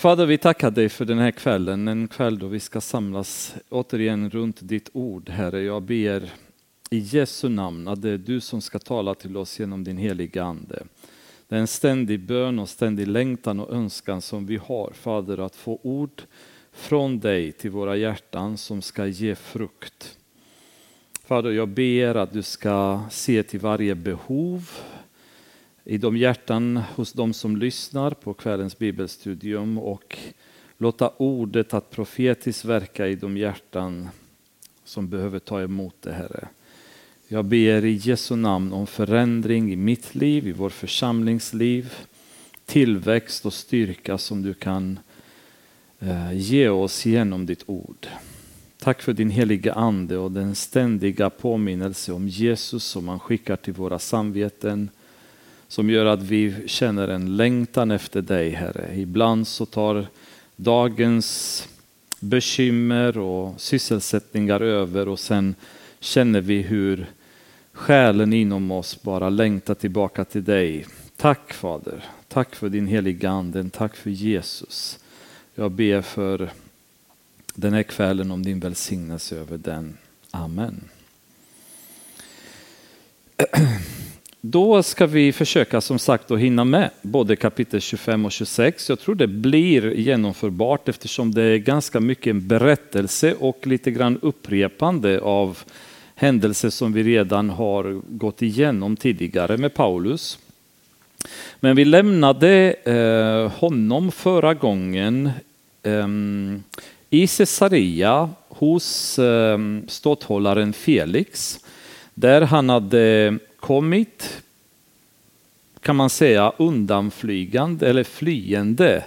Fader, vi tackar dig för den här kvällen, en kväll då vi ska samlas återigen runt ditt ord, Herre. Jag ber i Jesu namn att det är du som ska tala till oss genom din heliga Ande. Det är en ständig bön och ständig längtan och önskan som vi har, Fader, att få ord från dig till våra hjärtan som ska ge frukt. Fader, jag ber att du ska se till varje behov i de hjärtan hos de som lyssnar på kvällens bibelstudium och låta ordet att profetiskt verka i de hjärtan som behöver ta emot det, Herre. Jag ber i Jesu namn om förändring i mitt liv, i vår församlingsliv, tillväxt och styrka som du kan eh, ge oss genom ditt ord. Tack för din heliga ande och den ständiga påminnelse om Jesus som man skickar till våra samveten som gör att vi känner en längtan efter dig, Herre. Ibland så tar dagens bekymmer och sysselsättningar över och sen känner vi hur själen inom oss bara längtar tillbaka till dig. Tack Fader, tack för din heliga Ande, tack för Jesus. Jag ber för den här kvällen om din välsignelse över den. Amen. Då ska vi försöka som sagt att hinna med både kapitel 25 och 26. Jag tror det blir genomförbart eftersom det är ganska mycket en berättelse och lite grann upprepande av händelser som vi redan har gått igenom tidigare med Paulus. Men vi lämnade eh, honom förra gången eh, i Caesarea hos eh, ståthållaren Felix där han hade kommit, kan man säga, undanflygande eller flyende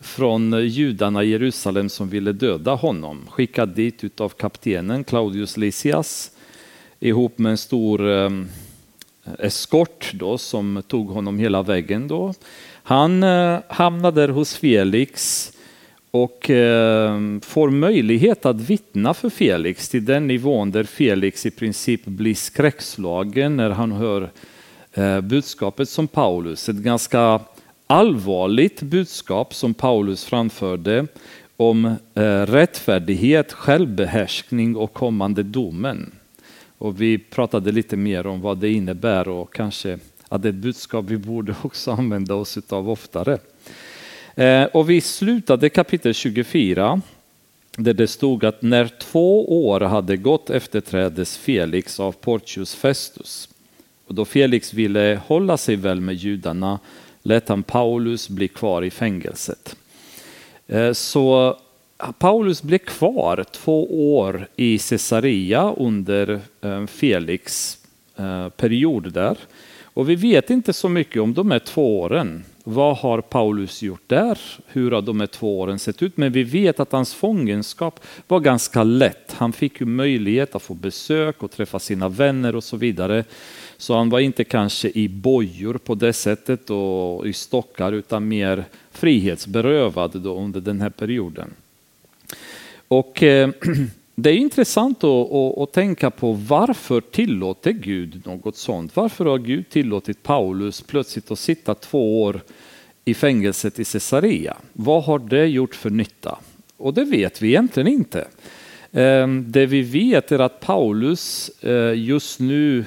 från judarna i Jerusalem som ville döda honom. Skickad dit utav kaptenen Claudius Lysias ihop med en stor eh, eskort då, som tog honom hela vägen. Då. Han eh, hamnade hos Felix och eh, får möjlighet att vittna för Felix till den nivån där Felix i princip blir skräckslagen när han hör eh, budskapet som Paulus, ett ganska allvarligt budskap som Paulus framförde om eh, rättfärdighet, självbehärskning och kommande domen. Och vi pratade lite mer om vad det innebär och kanske att det är ett budskap vi borde också använda oss av oftare. Eh, och vi slutade kapitel 24 där det stod att när två år hade gått efterträddes Felix av Porcius Festus. Och då Felix ville hålla sig väl med judarna lät han Paulus bli kvar i fängelset. Eh, så Paulus blev kvar två år i Caesarea under eh, Felix period där. Och vi vet inte så mycket om de här två åren. Vad har Paulus gjort där? Hur har de här två åren sett ut? Men vi vet att hans fångenskap var ganska lätt. Han fick ju möjlighet att få besök och träffa sina vänner och så vidare. Så han var inte kanske i bojor på det sättet och i stockar utan mer frihetsberövad då under den här perioden. Och eh, det är intressant att, att, att, tänka på varför tillåter Gud något sånt? Varför har Gud tillåtit Paulus plötsligt att sitta två år i fängelset i Caesarea? Vad har det gjort för nytta? Och det vet vi egentligen inte. Ehm, det vi vet är att Paulus eh, just nu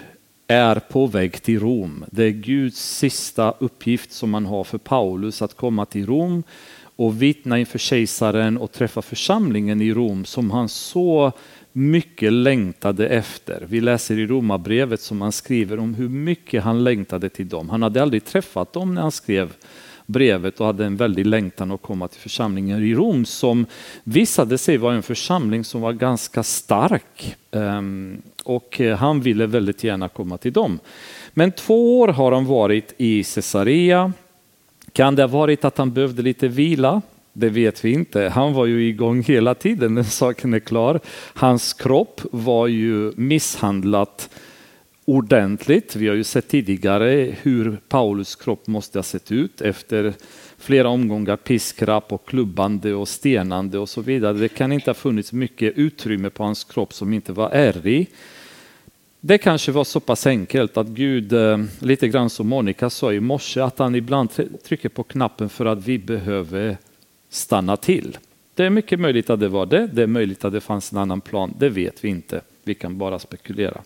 är på väg till Rom. Det är Guds sista uppgift som man har för Paulus att komma till Rom och vittna inför kejsaren och träffa församlingen i Rom som han så mycket längtade efter. Vi läser i Romarbrevet som han skriver om hur mycket han längtade till dem. Han hade aldrig träffat dem när han skrev brevet och hade en väldig längtan att komma till församlingen i Rom som visade sig vara en församling som var ganska stark. Ehm, och han ville väldigt gärna komma till dem. Men två år har han varit i Caesarea kan det ha varit att han behövde lite vila? Det vet vi inte. Han var ju igång hela tiden, den saken är klar. Hans kropp var ju misshandlat ordentligt. Vi har ju sett tidigare hur Paulus kropp måste ha sett ut efter flera omgångar piskrapp och klubbande och stenande och så vidare. Det kan inte ha funnits mycket utrymme på hans kropp som inte var ärrig. Det kanske var så pass enkelt att Gud, eh, lite grann som Monica sa i morse, att han ibland trycker på knappen för att vi behöver stanna till. Det är mycket möjligt att det var det, det är möjligt att det fanns en annan plan, det vet vi inte. Vi kan bara spekulera.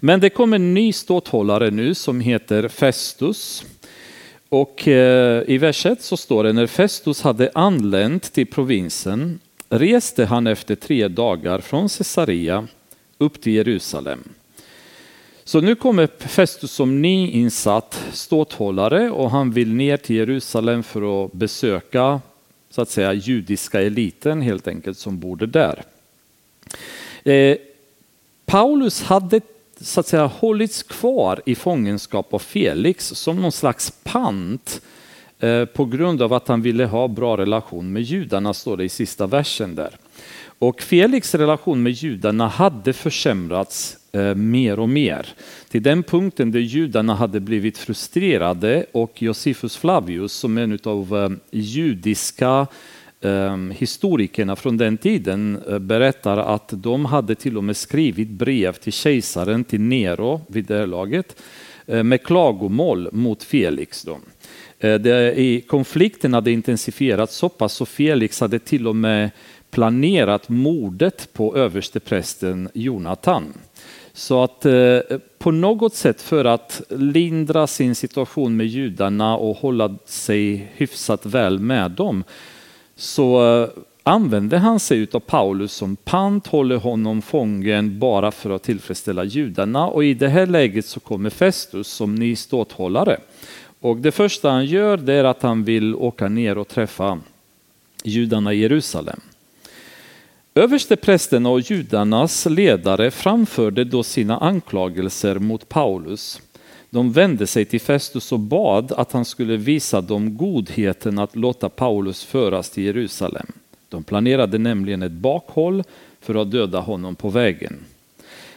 Men det kommer en ny ståthållare nu som heter Festus. Och eh, i vers 1 så står det när Festus hade anlänt till provinsen reste han efter tre dagar från Caesarea upp till Jerusalem. Så nu kommer Festus som nyinsatt ståthållare och han vill ner till Jerusalem för att besöka så att säga judiska eliten helt enkelt som bodde där. Eh, Paulus hade så att säga hållits kvar i fångenskap av Felix som någon slags pant eh, på grund av att han ville ha bra relation med judarna, står det i sista versen där. Och Felix relation med judarna hade försämrats eh, mer och mer. Till den punkten där judarna hade blivit frustrerade och Josephus Flavius som är en av eh, judiska eh, historikerna från den tiden berättar att de hade till och med skrivit brev till kejsaren, till Nero vid det här laget, med klagomål mot Felix. Då. Det, i konflikten hade intensifierats så pass så Felix hade till och med planerat mordet på översteprästen Jonathan. Så att eh, på något sätt för att lindra sin situation med judarna och hålla sig hyfsat väl med dem så eh, använde han sig av Paulus som pant, håller honom fången bara för att tillfredsställa judarna och i det här läget så kommer Festus som ny ståthållare. Och det första han gör det är att han vill åka ner och träffa judarna i Jerusalem. Översteprästerna och judarnas ledare framförde då sina anklagelser mot Paulus. De vände sig till Festus och bad att han skulle visa dem godheten att låta Paulus föras till Jerusalem. De planerade nämligen ett bakhåll för att döda honom på vägen.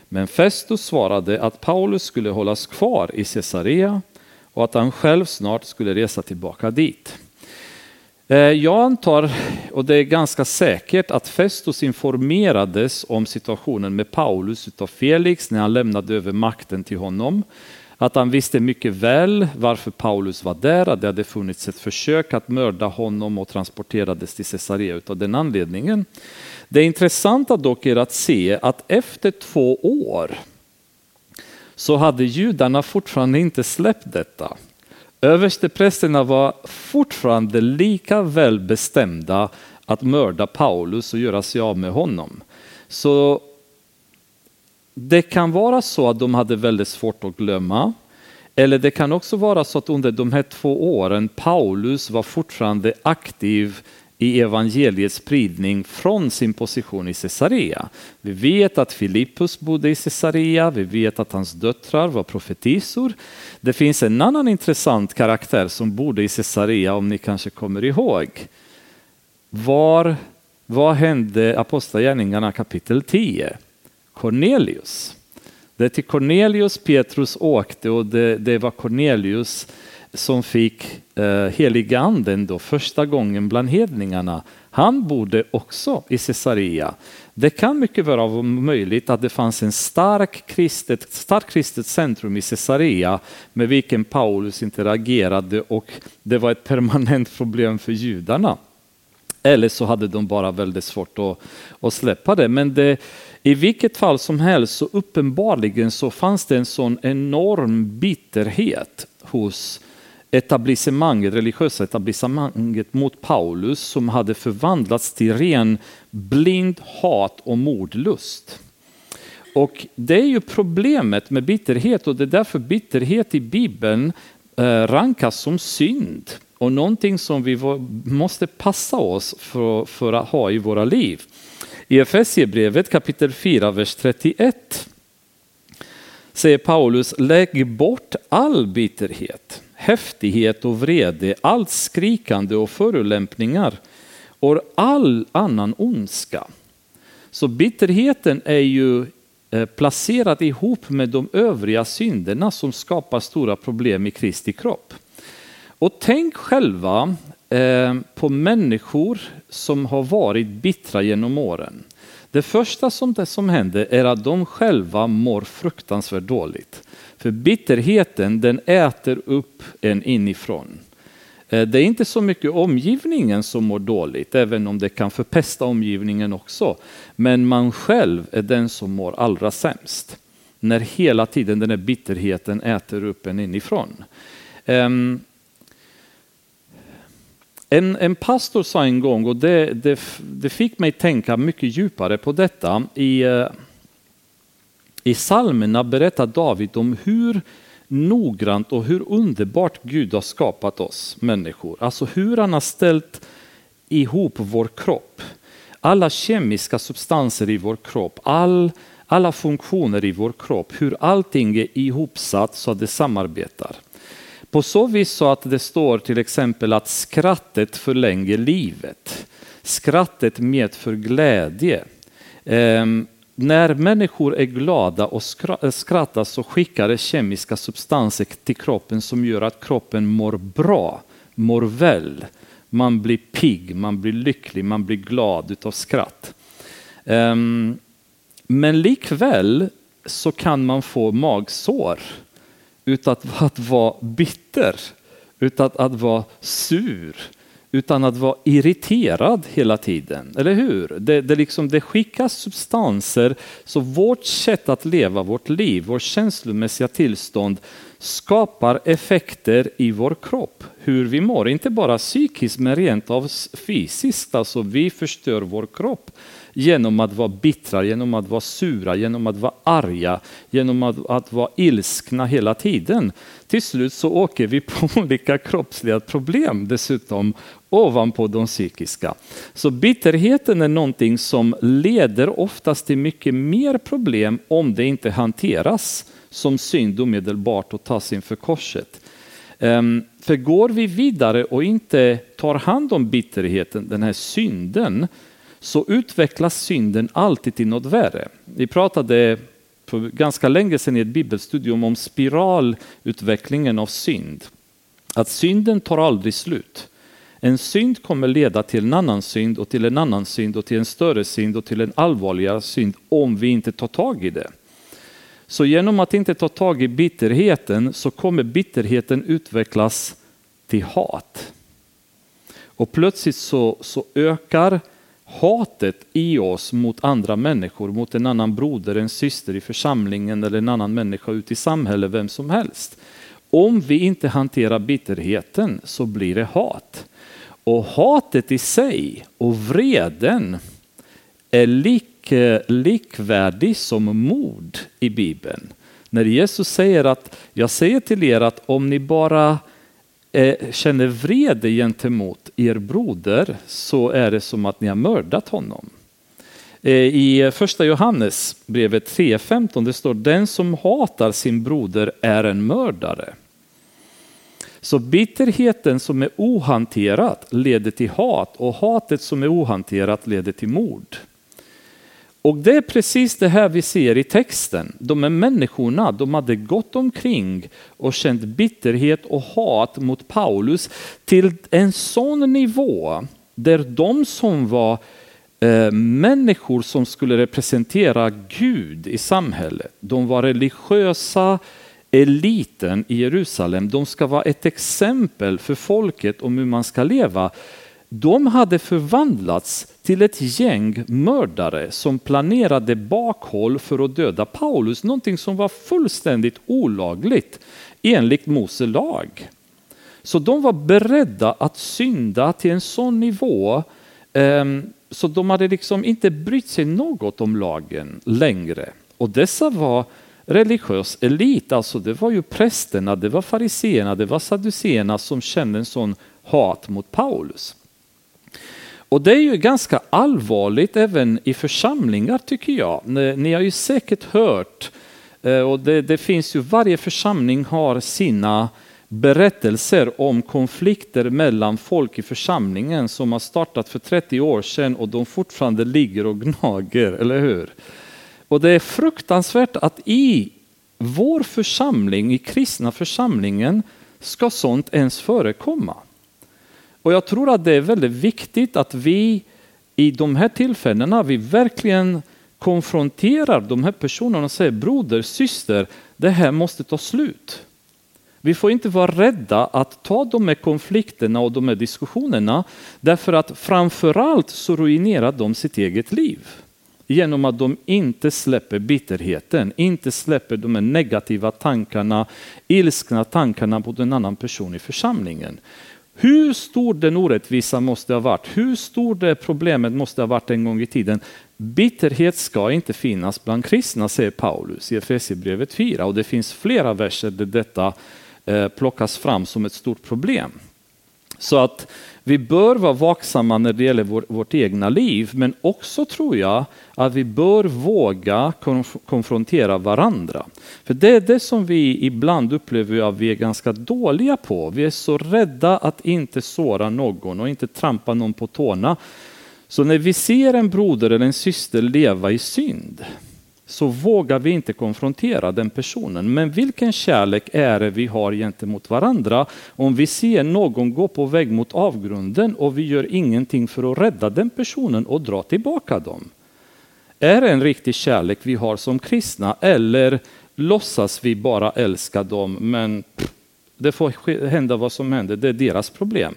Men Festus svarade att Paulus skulle hållas kvar i Caesarea och att han själv snart skulle resa tillbaka dit. Eh, jag antar, och det är ganska säkert, att Festus informerades om situationen med Paulus av Felix när han lämnade över makten till honom. Att han visste mycket väl varför Paulus var där, att det hade funnits ett försök att mörda honom och transporterades till Caesarea av den anledningen. Det intressanta dock är att se att efter två år så hade judarna fortfarande inte släppt detta. Översteprästerna var fortfarande lika väl bestämda att mörda Paulus och göra sig av med honom. Så det kan vara så att de hade väldigt svårt att glömma. Eller det kan också vara så att under de här två åren Paulus var fortfarande aktiv i evangeliets spridning från sin position i Caesarea. Vi vet att Filippus bodde i Caesarea, vi vet att hans döttrar var profetisor. Det finns en annan intressant karaktär som bodde i Caesarea om ni kanske kommer ihåg. Var, vad hände Apostlagärningarna kapitel 10? Cornelius. Det är till Cornelius Petrus åkte och det, det var Cornelius som fick eh, heliganden då första gången bland hedningarna. Han bodde också i Caesarea. Det kan mycket väl vara möjligt att det fanns en stark kristet, stark kristet centrum i Caesarea med vilken Paulus interagerade och det var ett permanent problem för judarna. Eller så hade de bara väldigt svårt att, att släppa det. Men det, i vilket fall som helst så uppenbarligen så fanns det en sån enorm bitterhet hos etablissemanget, religiösa etablissemanget mot Paulus som hade förvandlats till ren blind hat och mordlust. Och det är ju problemet med bitterhet och det är därför bitterhet i Bibeln eh, rankas som synd och någonting som vi måste passa oss för, för att ha i våra liv. I Efesierbrevet kapitel 4, vers 31 säger Paulus, lägg bort all bitterhet, häftighet och vrede, allt skrikande och förolämpningar och all annan ondska. Så bitterheten är ju eh, placerad ihop med de övriga synderna som skapar stora problem i Kristi kropp. Och tänk själva eh, på människor som har varit bittra genom åren. Det första som, det som händer är att de själva mår fruktansvärt dåligt. För bitterheten den äter upp en inifrån. Eh, det är inte så mycket omgivningen som mår dåligt, även om det kan förpesta omgivningen också. Men man själv är den som mår allra sämst. När hela tiden den här bitterheten äter upp en inifrån. Um, en, en pastor sa en gång, och det, det, det, fick mig tänka mycket djupare på detta. I, eh, i psalmerna berättar David om hur noggrant och hur underbart Gud har skapat oss människor. Alltså hur han har ställt ihop vår kropp. Alla kemiska substanser i vår kropp, all, alla funktioner i vår kropp, hur allting är ihopsatt så att det samarbetar. På så vis så att det står till exempel att skrattet förlänger livet. Skrattet medför glädje. Um, när människor är glada och eh, skrattar så skickar det kemiska substanser till kroppen som gör att kroppen mår bra, mår väl. Man blir pigg, man blir lycklig, man blir glad utav skratt. Um, men likväl så kan man få magsår utan att, att vara bitter, utan att, att vara sur, utan att vara irriterad hela tiden. Eller hur? Det, det, liksom, det skickas substanser, så vårt sätt att leva vårt liv, vårt känslomässiga tillstånd skapar effekter i vår kropp, hur vi mår. Inte bara psykiskt men rent av fysiskt. Alltså vi förstör vår kropp genom att vara bittra, genom att vara sura, genom att vara arga, genom att, att vara ilskna hela tiden. Till slut så åker vi på olika kroppsliga problem dessutom ovanpå de psykiska. Så bitterheten är någonting som leder oftast till mycket mer problem om det inte hanteras som synd omedelbart och tas inför korset. Ehm, för går vi vidare och inte tar hand om bitterheten, den här synden, så utvecklas synden alltid till något värre. Vi pratade för ganska länge sedan i ett bibelstudium om spiralutvecklingen av synd. Att synden tar aldrig slut. En synd kommer leda till en annan synd och till en annan synd och till en större synd och till en allvarligare synd om vi inte tar tag i det. Så genom att inte ta tag i bitterheten så kommer bitterheten utvecklas till hat. Och plötsligt så, så ökar hatet i oss mot andra människor, mot en annan broder, en syster i församlingen eller en annan människa ute i samhället, vem som helst. Om vi inte hanterar bitterheten så blir det hat. Och hatet i sig och vreden är Eh, likvärdig som mord i Bibeln. När Jesus säger att jag säger till er att om ni bara eh, känner vrede gentemot er broder så är det som att ni har mördat honom. Eh, I första Johannes brevet 3.15 det står den som hatar sin broder är en mördare. Så bitterheten som är ohanterat leder till hat och hatet som är ohanterat leder till mord. Och det är precis det här vi ser i texten. De här människorna, de hade gått omkring och känt bitterhet och hat mot Paulus till en sån nivå där de som var eh, människor som skulle representera Gud i samhället, de var religiösa, eliten i Jerusalem, de ska vara ett exempel för folket om hur man ska leva. De hade förvandlats till ett gäng mördare som planerade bakhåll för att döda Paulus, någonting som var fullständigt olagligt enligt Mose lag. Så de var beredda att synda till en sån nivå ehm, så de hade liksom inte brytt sig något om lagen längre. Och dessa var religiös elit, alltså det var ju prästerna, det var fariseerna, det var saduceerna som kände en sån hat mot Paulus. Och det är ju ganska allvarligt även i församlingar tycker jag. Ni har ju säkert hört, eh, och det, det finns ju, varje församling har sina berättelser om konflikter mellan folk i församlingen som har startat för 30 år sedan och de fortfarande ligger och gnager, eller hur? Och det är fruktansvärt att i vår församling, i kristna församlingen, ska sånt ens förekomma. Och jag tror att det är väldigt viktigt att vi i de här tillfällena, vi verkligen konfronterar de här personerna och säger broder, syster, det här måste ta slut. Vi får inte vara rädda att ta de här konflikterna och de här diskussionerna därför att framförallt så ruinerar de sitt eget liv genom att de inte släpper bitterheten, inte släpper de här negativa tankarna, ilskna tankarna mot en annan person i församlingen. Hur stor den orättvisa måste ha varit, hur stor det problemet måste ha varit en gång i tiden. Bitterhet ska inte finnas bland kristna, säger Paulus i Efesierbrevet 4 och det finns flera verser där detta eh, plockas fram som ett stort problem. Så att vi bör vara vaksamma när det gäller vår, vårt egna liv, men också tror jag att vi bör våga konf konfrontera varandra. För det är det som vi ibland upplever att vi är ganska dåliga på. Vi är så rädda att inte såra någon och inte trampa någon på tårna. Så när vi ser en broder eller en syster leva i synd, så vågar vi inte konfrontera den personen. Men vilken kärlek är det vi har gentemot varandra om vi ser någon gå på väg mot avgrunden och vi gör ingenting för att rädda den personen och dra tillbaka dem? Är det en riktig kärlek vi har som kristna eller låtsas vi bara älska dem men det får hända vad som händer, det är deras problem.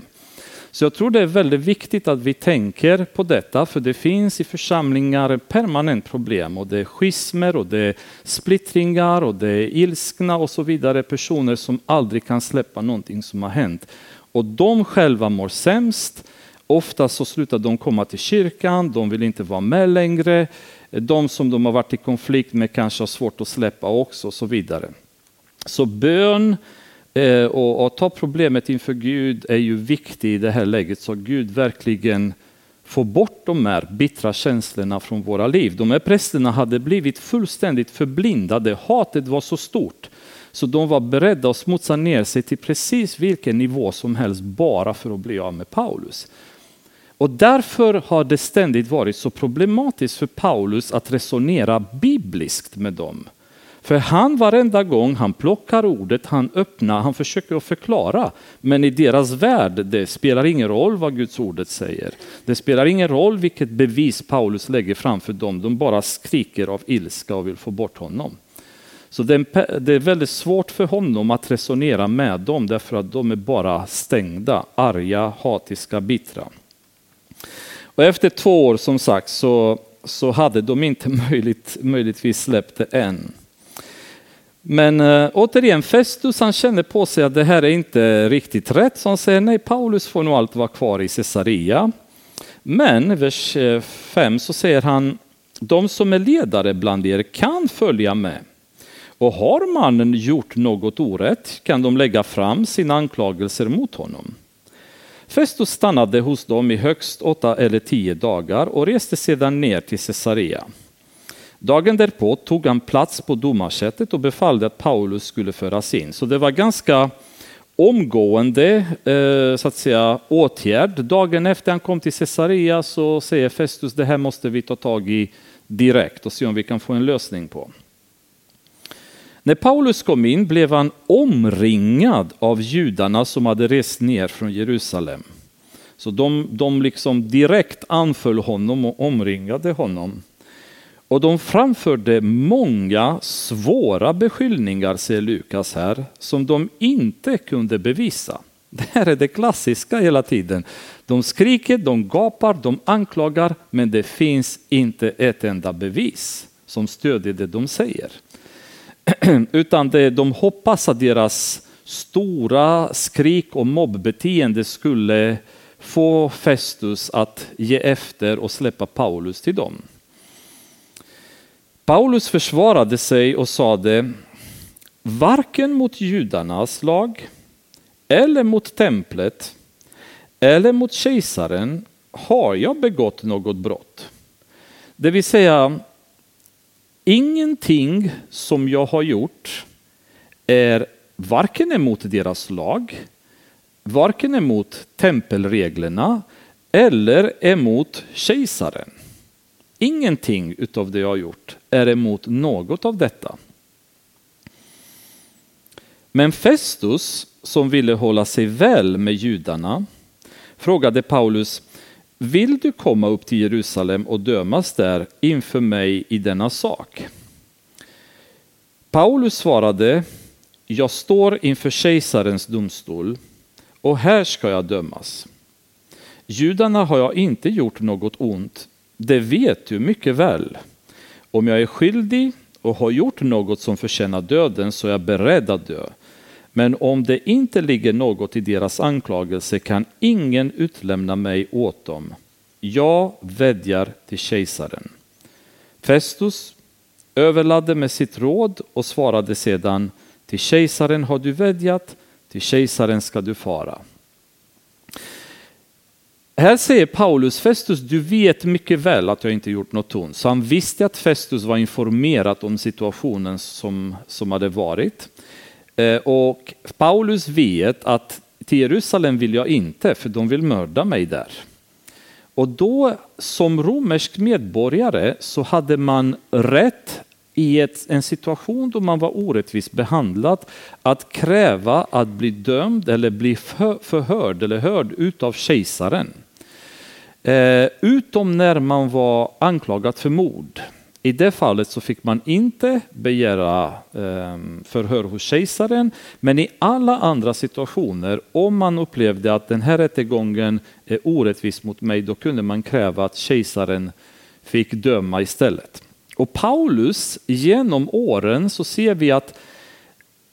Så jag tror det är väldigt viktigt att vi tänker på detta, för det finns i församlingar permanent problem och det är schismer och det är splittringar och det är ilskna och så vidare personer som aldrig kan släppa någonting som har hänt. Och de själva mår sämst. Ofta så slutar de komma till kyrkan, de vill inte vara med längre. De som de har varit i konflikt med kanske har svårt att släppa också och så vidare. Så bön Eh, och att ta problemet inför Gud är ju viktigt i det här läget så Gud verkligen får bort de här bittra känslorna från våra liv. De här prästerna hade blivit fullständigt förblindade, hatet var så stort så de var beredda att smutsa ner sig till precis vilken nivå som helst bara för att bli av med Paulus. Och därför har det ständigt varit så problematiskt för Paulus att resonera bibliskt med dem. För han varenda gång han plockar ordet, han öppnar, han försöker att förklara. Men i deras värld, det spelar ingen roll vad Guds ordet säger. Det spelar ingen roll vilket bevis Paulus lägger framför dem. De bara skriker av ilska och vill få bort honom. Så det är väldigt svårt för honom att resonera med dem därför att de är bara stängda, arga, hatiska, bittra. Och efter två år som sagt så, så hade de inte möjligt, möjligtvis släppt det än. Men äh, återigen, Festus han känner på sig att det här är inte riktigt rätt, så han säger nej, Paulus får nog allt vara kvar i Caesarea. Men vers eh, 5 så säger han, de som är ledare bland er kan följa med. Och har mannen gjort något orätt kan de lägga fram sina anklagelser mot honom. Festus stannade hos dem i högst åtta eller tio dagar och reste sedan ner till Caesarea. Dagen därpå tog han plats på domarsätet och befallde att Paulus skulle föras in. Så det var ganska omgående eh, så att säga, åtgärd. Dagen efter han kom till Caesarea så säger Festus det här måste vi ta tag i direkt och se om vi kan få en lösning på. När Paulus kom in blev han omringad av judarna som hade rest ner från Jerusalem. Så de, de liksom direkt anföll honom och omringade honom. Och de framförde många svåra beskyllningar, säger Lukas här, som de inte kunde bevisa. Det här är det klassiska hela tiden. De skriker, de gapar, de anklagar, men det finns inte ett enda bevis som stödjer det de säger. Utan det, de hoppas att deras stora skrik och mobbbeteende skulle få Festus att ge efter och släppa Paulus till dem. Paulus försvarade sig och sade, varken mot judarnas lag eller mot templet eller mot kejsaren har jag begått något brott. Det vill säga, ingenting som jag har gjort är varken emot deras lag, varken emot tempelreglerna eller emot kejsaren. Ingenting utav det jag har gjort är emot något av detta. Men Festus, som ville hålla sig väl med judarna, frågade Paulus, vill du komma upp till Jerusalem och dömas där inför mig i denna sak? Paulus svarade, jag står inför kejsarens domstol och här ska jag dömas. Judarna har jag inte gjort något ont, det vet du mycket väl. Om jag är skyldig och har gjort något som förtjänar döden så är jag beredd att dö. Men om det inte ligger något i deras anklagelse kan ingen utlämna mig åt dem. Jag vädjar till kejsaren. Festus överlade med sitt råd och svarade sedan till kejsaren har du vädjat, till kejsaren ska du fara. Här säger Paulus, Festus du vet mycket väl att jag inte gjort något ont. Så han visste att Festus var informerad om situationen som, som hade varit. Eh, och Paulus vet att till Jerusalem vill jag inte, för de vill mörda mig där. Och då som romersk medborgare så hade man rätt i ett, en situation då man var orättvist behandlad att kräva att bli dömd eller bli för, förhörd eller hörd utav kejsaren. Eh, utom när man var anklagad för mord. I det fallet så fick man inte begära eh, förhör hos kejsaren, men i alla andra situationer, om man upplevde att den här rättegången är orättvis mot mig, då kunde man kräva att kejsaren fick döma istället. Och Paulus, genom åren så ser vi att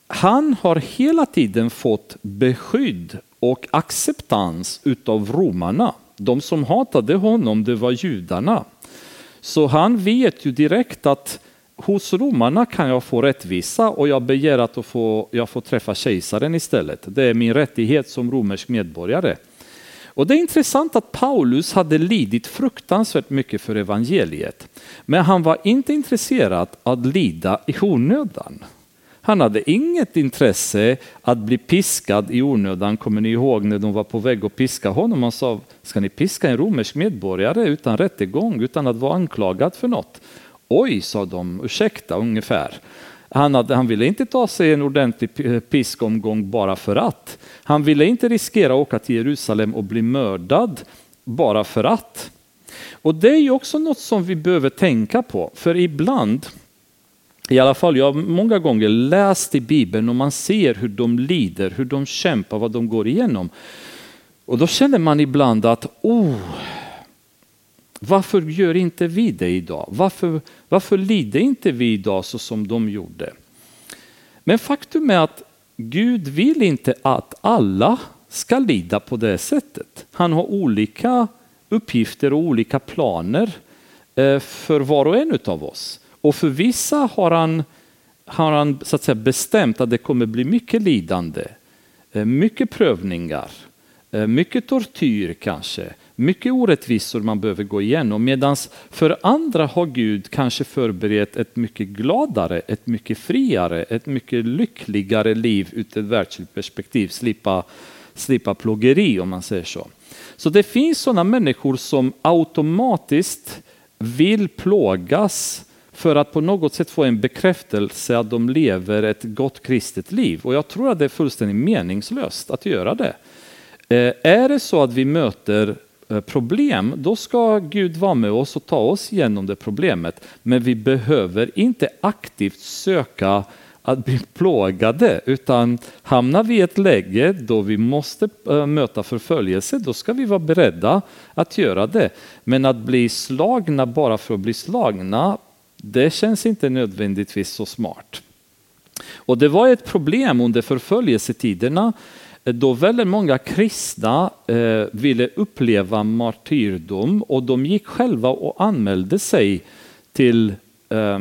han har hela tiden fått beskydd och acceptans utav romarna. De som hatade honom, det var judarna. Så han vet ju direkt att hos romarna kan jag få rättvisa och jag begär att få, jag får träffa kejsaren istället. Det är min rättighet som romersk medborgare. Och det är intressant att Paulus hade lidit fruktansvärt mycket för evangeliet. Men han var inte intresserad att lida i onödan. Han hade inget intresse att bli piskad i onödan. Kommer ni ihåg när de var på väg att piska honom? Han sa, ska ni piska en romersk medborgare utan rättegång, utan att vara anklagad för något? Oj, sa de, ursäkta ungefär. Han, hade, han ville inte ta sig en ordentlig piskomgång bara för att. Han ville inte riskera att åka till Jerusalem och bli mördad bara för att. Och det är ju också något som vi behöver tänka på, för ibland i alla fall, jag har många gånger läst i Bibeln och man ser hur de lider, hur de kämpar, vad de går igenom. Och då känner man ibland att, oh, varför gör inte vi det idag? Varför, varför lider inte vi idag så som de gjorde? Men faktum är att Gud vill inte att alla ska lida på det sättet. Han har olika uppgifter och olika planer eh, för var och en av oss. Och för vissa har han, har han så att säga, bestämt att det kommer bli mycket lidande, eh, mycket prövningar, eh, mycket tortyr kanske, mycket orättvisor man behöver gå igenom. Medan för andra har Gud kanske förberett ett mycket gladare, ett mycket friare, ett mycket lyckligare liv ur ett världsligt perspektiv. Slippa, slippa plågeri om man säger så. Så det finns sådana människor som automatiskt vill plågas för att på något sätt få en bekräftelse att de lever ett gott kristet liv. Och jag tror att det är fullständigt meningslöst att göra det. Eh, är det så att vi möter eh, problem, då ska Gud vara med oss och ta oss igenom det problemet. Men vi behöver inte aktivt söka att bli plågade, utan hamnar vi i ett läge då vi måste eh, möta förföljelse, då ska vi vara beredda att göra det. Men att bli slagna bara för att bli slagna, det känns inte nödvändigtvis så smart. Och det var ett problem under förföljelsetiderna eh, då väldigt många kristna eh, ville uppleva martyrdom och de gick själva och anmälde sig till eh,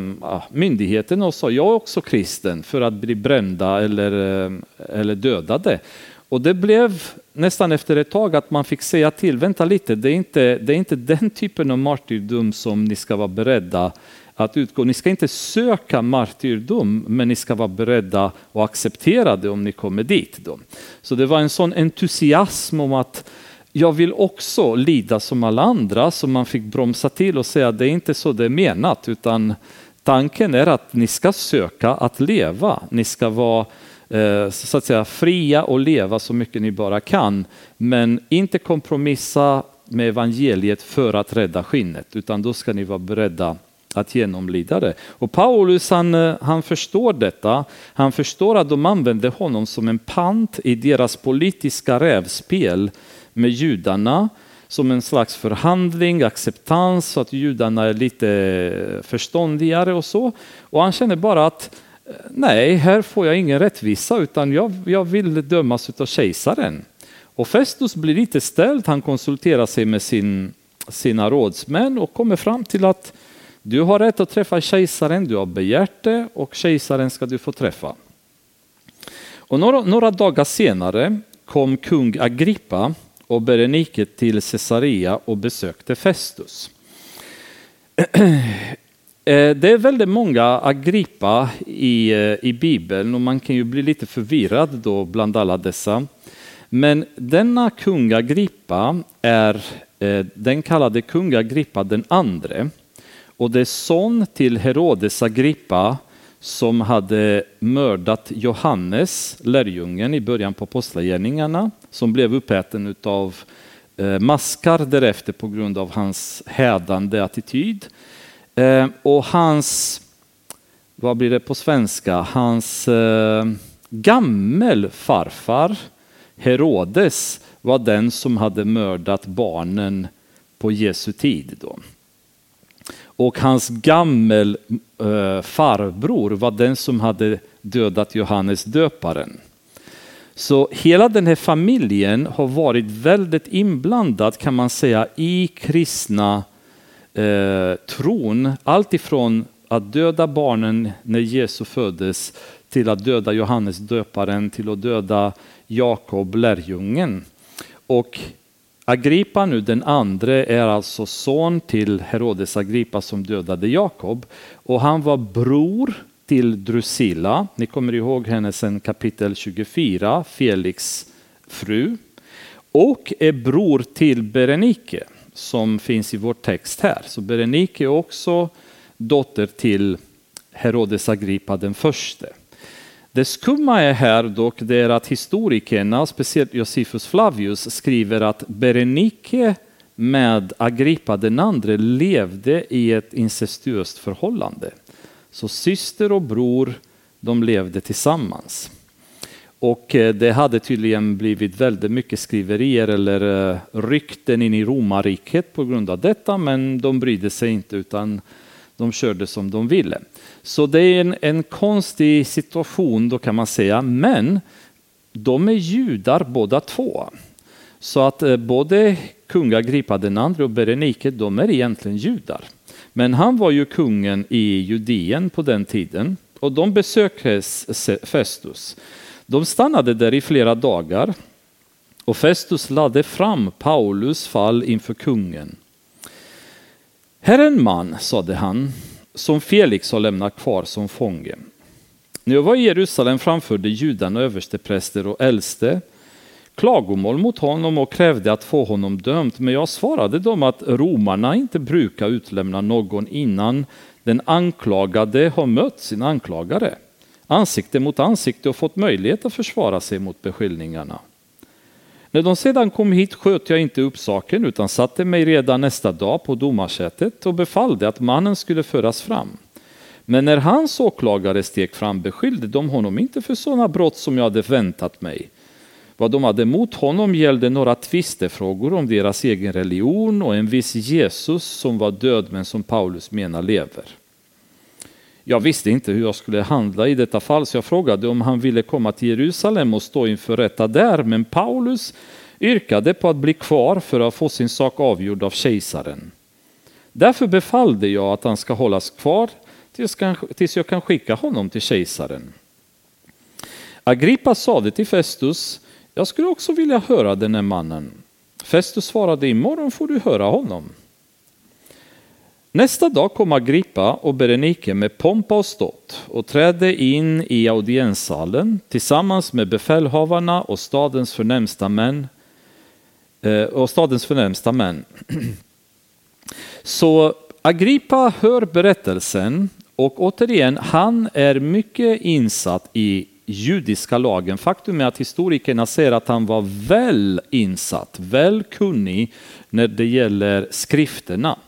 myndigheten och sa jag är också kristen för att bli brända eller, eh, eller dödade. Och det blev nästan efter ett tag att man fick säga till, vänta lite, det är inte, det är inte den typen av martyrdom som ni ska vara beredda att utgå. Ni ska inte söka martyrdom, men ni ska vara beredda och acceptera det om ni kommer dit. Då. Så det var en sån entusiasm om att jag vill också lida som alla andra, så man fick bromsa till och säga att det är inte så det är menat, utan tanken är att ni ska söka att leva. Ni ska vara eh, så att säga fria och leva så mycket ni bara kan, men inte kompromissa med evangeliet för att rädda skinnet, utan då ska ni vara beredda att genomlida det. Och Paulus han, eh, han förstår detta. Han förstår att de använde honom som en pant i deras politiska rävspel med judarna som en slags förhandling, acceptans så att judarna är lite eh, förståndigare och så. Och han känner bara att eh, nej, här får jag ingen rättvisa utan jag, jag vill dömas av kejsaren. Och Festus blir lite ställd, han konsulterar sig med sin, sina rådsmän och kommer fram till att du har rätt att träffa kejsaren, du har begärt det och kejsaren ska du få träffa. Och några, några dagar senare kom kung Agrippa och Berenike till Caesarea och besökte Festus. Eh, det är väldigt många Agrippa i, eh, i Bibeln och man kan ju bli lite förvirrad då bland alla dessa. Men denna kung Agrippa är eh, den kallade kung Agrippa den andre och det är son till Herodes Agrippa som hade mördat Johannes, lärjungen, i början på apostlagärningarna, som blev uppäten av eh, maskar därefter på grund av hans hädande attityd. Eh, och hans, vad blir det på svenska, hans eh, gammelfarfar Herodes var den som hade mördat barnen på Jesu tid. Då. Och hans gammelfarbror eh, var den som hade dödat Johannes döparen. Så hela den här familjen har varit väldigt inblandad kan man säga i kristna eh, tron, allt ifrån att döda barnen när Jesus föddes till att döda Johannes döparen, till att döda Jakob lärjungen. Och Agrippa nu, den andre, är alltså son till Herodes Agrippa som dödade Jakob. Och han var bror till Drusilla. Ni kommer ihåg henne sedan kapitel 24, Felix fru. Och är bror till Berenike som finns i vår text här. Så Berenike är också dotter till Herodes Agrippa den förste. Det skumma är här dock det är att historikerna, speciellt Josephus Flavius, skriver att Berenike med Agrippa den andre levde i ett incestuöst förhållande. Så syster och bror, de levde tillsammans. Och eh, det hade tydligen blivit väldigt mycket skriverier eller eh, rykten in i romarriket på grund av detta, men de brydde sig inte utan de körde som de ville. Så det är en, en konstig situation då kan man säga, men de är judar båda två. Så att eh, både kungagripa den andra och Berenike, de är egentligen judar. Men han var ju kungen i Judeen på den tiden och de besökte Festus. De stannade där i flera dagar och Festus lade fram Paulus fall inför kungen. Här är en man, sade han, som Felix har lämnat kvar som fånge. När jag var i Jerusalem framförde judarna överstepräster och äldste klagomål mot honom och krävde att få honom dömd. Men jag svarade dem att romarna inte brukar utlämna någon innan den anklagade har mött sin anklagare ansikte mot ansikte och fått möjlighet att försvara sig mot beskyllningarna. När de sedan kom hit sköt jag inte upp saken utan satte mig redan nästa dag på domarsätet och befallde att mannen skulle föras fram. Men när hans åklagare steg fram beskyllde de honom inte för sådana brott som jag hade väntat mig. Vad de hade mot honom gällde några tvistefrågor om deras egen religion och en viss Jesus som var död men som Paulus menar lever. Jag visste inte hur jag skulle handla i detta fall så jag frågade om han ville komma till Jerusalem och stå inför rätta där. Men Paulus yrkade på att bli kvar för att få sin sak avgjord av kejsaren. Därför befallde jag att han ska hållas kvar tills jag kan skicka honom till kejsaren. Agrippa sade till Festus, jag skulle också vilja höra den här mannen. Festus svarade, imorgon får du höra honom. Nästa dag kom Agrippa och Berenike med pompa och ståt och trädde in i audienssalen tillsammans med befälhavarna och stadens förnämsta män. Eh, och stadens förnämsta män. Så Agrippa hör berättelsen och återigen, han är mycket insatt i judiska lagen. Faktum är att historikerna säger att han var väl insatt, väl kunnig när det gäller skrifterna.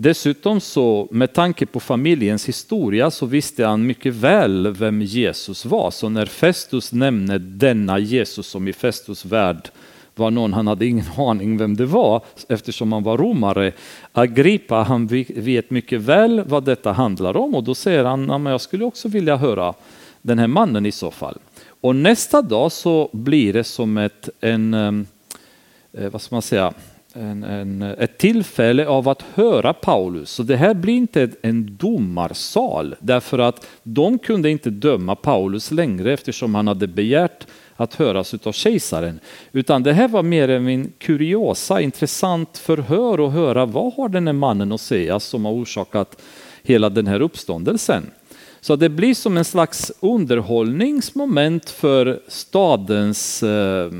Dessutom så med tanke på familjens historia så visste han mycket väl vem Jesus var. Så när Festus nämner denna Jesus som i Festus värld var någon, han hade ingen aning vem det var eftersom han var romare. Agrippa, han vet mycket väl vad detta handlar om och då säger han, jag skulle också vilja höra den här mannen i så fall. Och nästa dag så blir det som ett, en, eh, vad ska man säga, en, en, ett tillfälle av att höra Paulus. Så det här blir inte en domarsal därför att de kunde inte döma Paulus längre eftersom han hade begärt att höras av kejsaren. Utan det här var mer en kuriosa, intressant förhör och höra vad har den här mannen att säga som har orsakat hela den här uppståndelsen. Så det blir som en slags underhållningsmoment för stadens eh,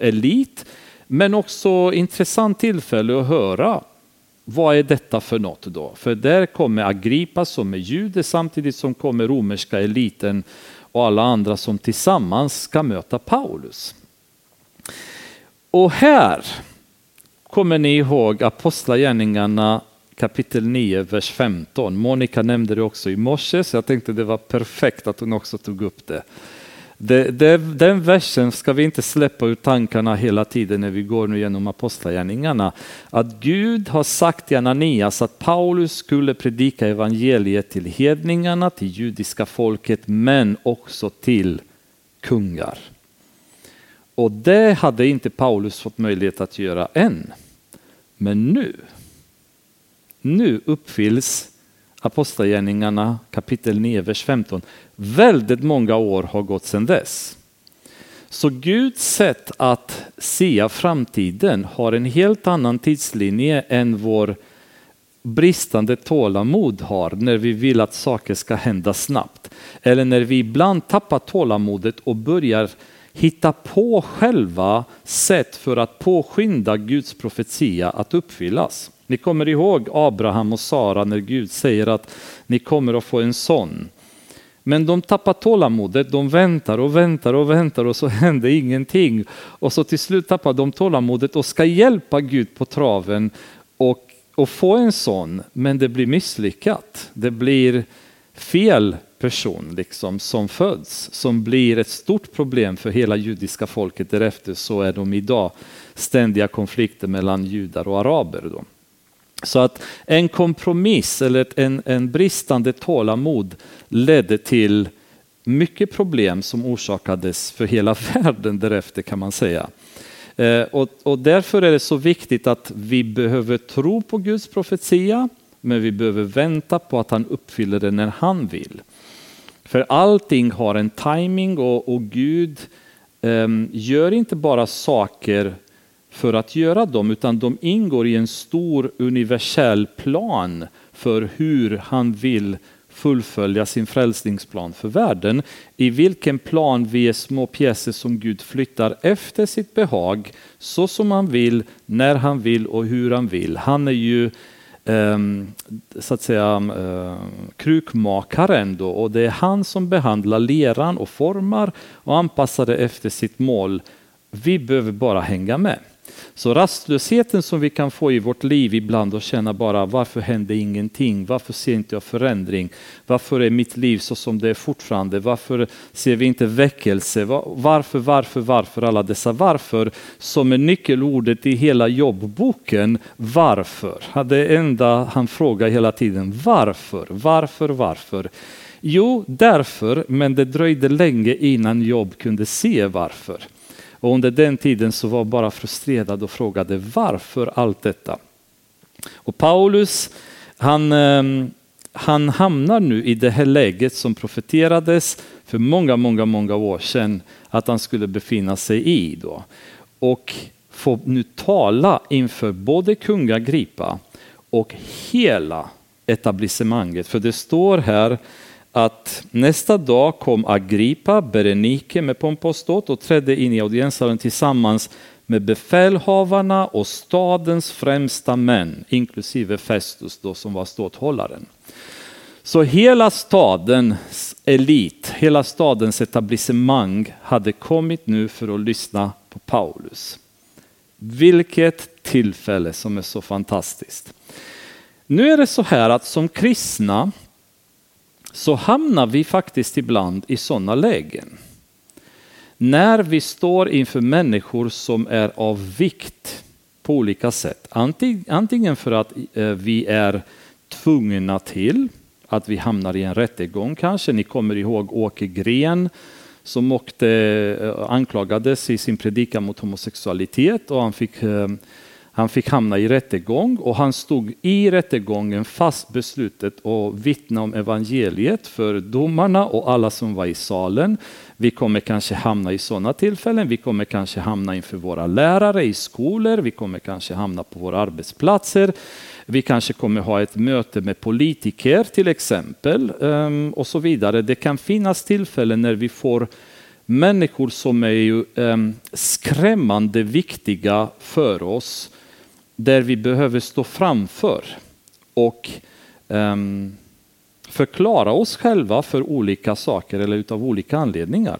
elit men också intressant tillfälle att höra vad är detta för något då? För där kommer Agrippa som är jude samtidigt som kommer romerska eliten och alla andra som tillsammans ska möta Paulus. Och här kommer ni ihåg Apostlagärningarna kapitel 9, vers 15. Monica nämnde det också i morse, så jag tänkte det var perfekt att hon också tog upp det det, det den versen ska vi inte släppa ur tankarna hela tiden när vi går nu genom apostlagärningarna. Att Gud har sagt till Ananias att Paulus skulle predika evangeliet till hedningarna, till judiska folket, men också till kungar. Och det hade inte Paulus fått möjlighet att göra än. Men nu nu uppfylls Apostlagärningarna kapitel 9, vers 15. Väldigt många år har gått sedan dess. Så Guds sätt att se framtiden har en helt annan tidslinje än vår bristande tålamod har när vi vill att saker ska hända snabbt. Eller när vi ibland tappar tålamodet och börjar hitta på själva sätt för att påskynda Guds profetia att uppfyllas. Ni kommer ihåg Abraham och Sara när Gud säger att ni kommer att få en son. Men de tappar tålamodet, de väntar och väntar och väntar och så händer ingenting. Och så till slut tappar de tålamodet och ska hjälpa Gud på traven och, och få en son. Men det blir misslyckat. Det blir fel person liksom som föds som blir ett stort problem för hela judiska folket. Därefter så är de idag ständiga konflikter mellan judar och araber. Då. Så att en kompromiss eller en, en bristande tålamod ledde till mycket problem som orsakades för hela världen därefter kan man säga. Eh, och, och, därför är det så viktigt att vi behöver tro på Guds profetia, men vi behöver vänta på att han uppfyller det när han vill. För allting har en timing och, och Gud um, gör inte bara saker för att göra dem, utan de ingår i en stor universell plan för hur han vill fullfölja sin frälsningsplan för världen. I vilken plan vi är små pjäser som Gud flyttar efter sitt behag, så som han vill, när han vill och hur han vill. Han är ju ehm, så att säga ehm, krukmakaren då och det är han som behandlar leran och formar och anpassar det efter sitt mål. Vi behöver bara hänga med. Så rastlösheten som vi kan få i vårt liv ibland och känna bara varför händer ingenting? Varför ser inte jag förändring? Varför är mitt liv så som det är fortfarande? Varför ser vi inte väckelse? Varför, varför, varför? Alla dessa varför som är nyckelordet i hela jobbboken. Varför? Det enda han frågar hela tiden. Varför? Varför? Varför? Jo, därför, men det dröjde länge innan Jobb kunde se varför. Och under den tiden så var jag bara frustrerad och frågade varför allt detta? Och Paulus, han, ehm, han hamnar nu i det här läget som profeterades för många, många, många år sedan att han skulle befinna sig i. Då. Och får nu tala inför både kungagripa och hela etablissemanget. För det står här att nästa dag kom Agrippa, Berenike med pompa och ståt och trädde in i audienssalen tillsammans med befälhavarna och stadens främsta män, inklusive Festus då, som var ståthållaren. Så hela stadens elit, hela stadens etablissemang hade kommit nu för att lyssna på Paulus. Vilket tillfälle som är så fantastiskt. Nu är det så här att som kristna så hamnar vi faktiskt ibland i sådana lägen. När vi står inför människor som är av vikt på olika sätt. Antingen för att eh, vi är tvungna till att vi hamnar i en rättegång kanske. Ni kommer ihåg Åke Gren som åkte, eh, anklagades i sin predikan mot homosexualitet och han fick eh, han fick hamna i rättegång och han stod i rättegången fast beslutet att vittna om evangeliet för domarna och alla som var i salen. Vi kommer kanske hamna i sådana tillfällen. Vi kommer kanske hamna inför våra lärare i skolor. Vi kommer kanske hamna på våra arbetsplatser. Vi kanske kommer ha ett möte med politiker till exempel ehm, och så vidare. Det kan finnas tillfällen när vi får människor som är ju ehm, skrämmande viktiga för oss där vi behöver stå framför och um, förklara oss själva för olika saker eller utav olika anledningar.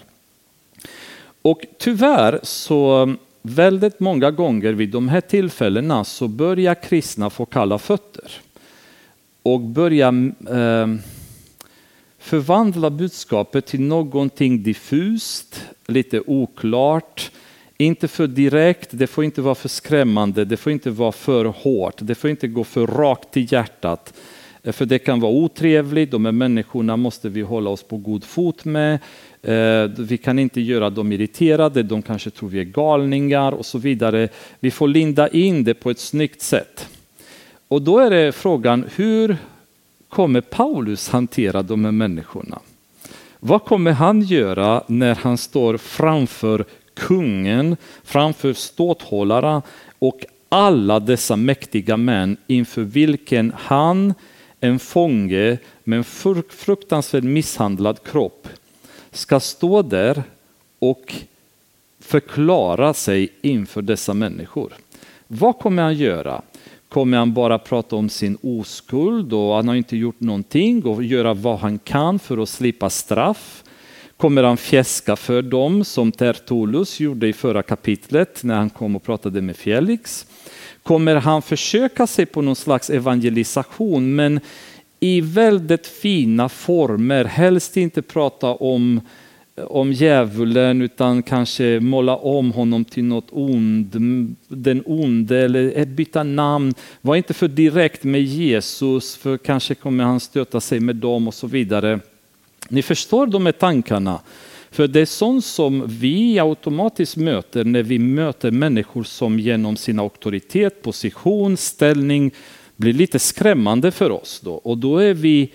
Och tyvärr så väldigt många gånger vid de här tillfällena så börjar kristna få kalla fötter och börja eh, förvandla budskapet till någonting diffust, lite oklart, inte för direkt, det får inte vara för skrämmande, det får inte vara för hårt, det får inte gå för rakt till hjärtat. Eh, för det kan vara otrevligt, de här människorna måste vi hålla oss på god fot med. Eh, vi kan inte göra dem irriterade, de kanske tror vi är galningar och så vidare. Vi får linda in det på ett snyggt sätt. Och då är det frågan, hur kommer Paulus hantera de här människorna? Vad kommer han göra när han står framför kungen, framför ståthållare och alla dessa mäktiga män inför vilken han, en fånge med en fruktansvärt misshandlad kropp, ska stå där och förklara sig inför dessa människor. Vad kommer han göra? Kommer han bara prata om sin oskuld och han har inte gjort någonting och göra vad han kan för att slippa straff? Kommer han fjäska för dem som Tertullus gjorde i förra kapitlet när han kom och pratade med Felix? Kommer han försöka sig på någon slags evangelisation men i väldigt fina former, helst inte prata om om djävulen utan kanske måla om honom till något ond, den onde eller byta namn. Var inte för direkt med Jesus för kanske kommer han stöta sig med dem och så vidare. Ni förstår de här tankarna. För det är sånt som vi automatiskt möter när vi möter människor som genom sin auktoritet, position, ställning blir lite skrämmande för oss. Då. Och då är vi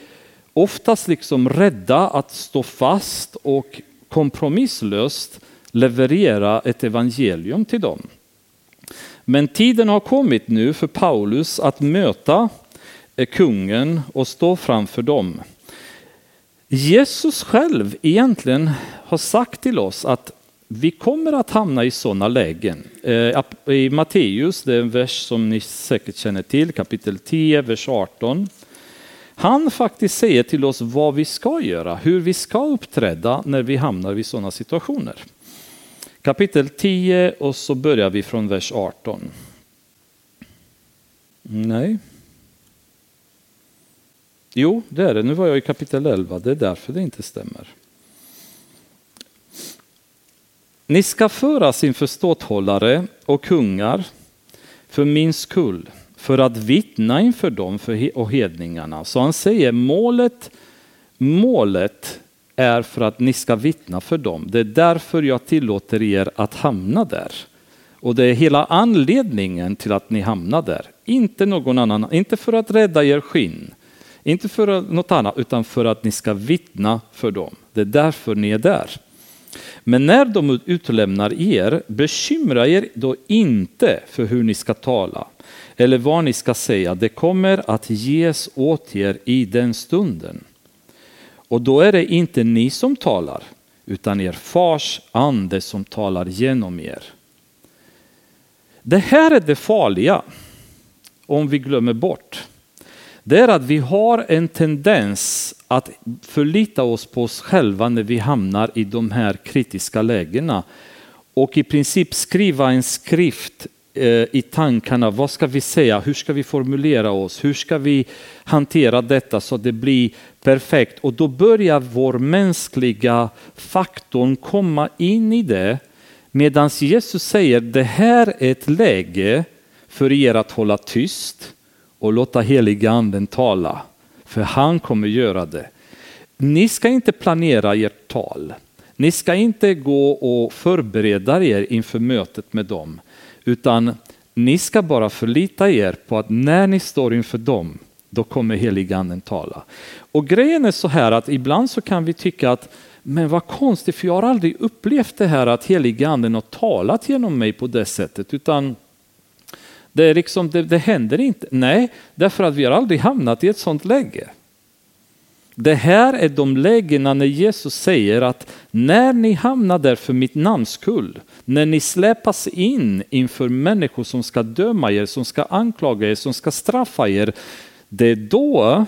oftast liksom rädda att stå fast och kompromisslöst leverera ett evangelium till dem. Men tiden har kommit nu för Paulus att möta kungen och stå framför dem. Jesus själv egentligen har sagt till oss att vi kommer att hamna i sådana lägen. Eh, I Matteus, det är en vers som ni säkert känner till, kapitel 10, vers 18. Han faktiskt säger till oss vad vi ska göra, hur vi ska uppträda när vi hamnar i sådana situationer. Kapitel 10 och så börjar vi från vers 18. Nej, Jo, det är det. Nu var jag i kapitel 11. Det är därför det inte stämmer. Ni ska föras inför ståthållare och kungar för min skull, för att vittna inför dem och hedningarna. Så han säger målet, målet är för att ni ska vittna för dem. Det är därför jag tillåter er att hamna där. Och det är hela anledningen till att ni hamnar där. Inte någon annan, inte för att rädda er skinn, inte för något annat, utan för att ni ska vittna för dem. Det är därför ni är där. Men när de utlämnar er, bekymra er då inte för hur ni ska tala eller vad ni ska säga. Det kommer att ges åt er i den stunden. Och då är det inte ni som talar, utan er fars ande som talar genom er. Det här är det farliga om vi glömmer bort det är att vi har en tendens att förlita oss på oss själva när vi hamnar i de här kritiska lägena och i princip skriva en skrift eh, i tankarna. Vad ska vi säga? Hur ska vi formulera oss? Hur ska vi hantera detta så att det blir perfekt? Och då börjar vår mänskliga faktorn komma in i det. Medan Jesus säger det här är ett läge för er att hålla tyst och låta heliga anden tala. För han kommer göra det. Ni ska inte planera ert tal. Ni ska inte gå och förbereda er inför mötet med dem, utan ni ska bara förlita er på att när ni står inför dem, då kommer heliganden tala. Och grejen är så här att ibland så kan vi tycka att men vad konstigt, för jag har aldrig upplevt det här att heliganden har talat genom mig på det sättet, utan det, är liksom, det, det händer inte. Nej, därför att vi har aldrig hamnat i ett sådant läge. Det här är de lägena när Jesus säger att när ni hamnar där för mitt namns skull, när ni släpas in inför människor som ska döma er, som ska anklaga er, som ska straffa er, det är då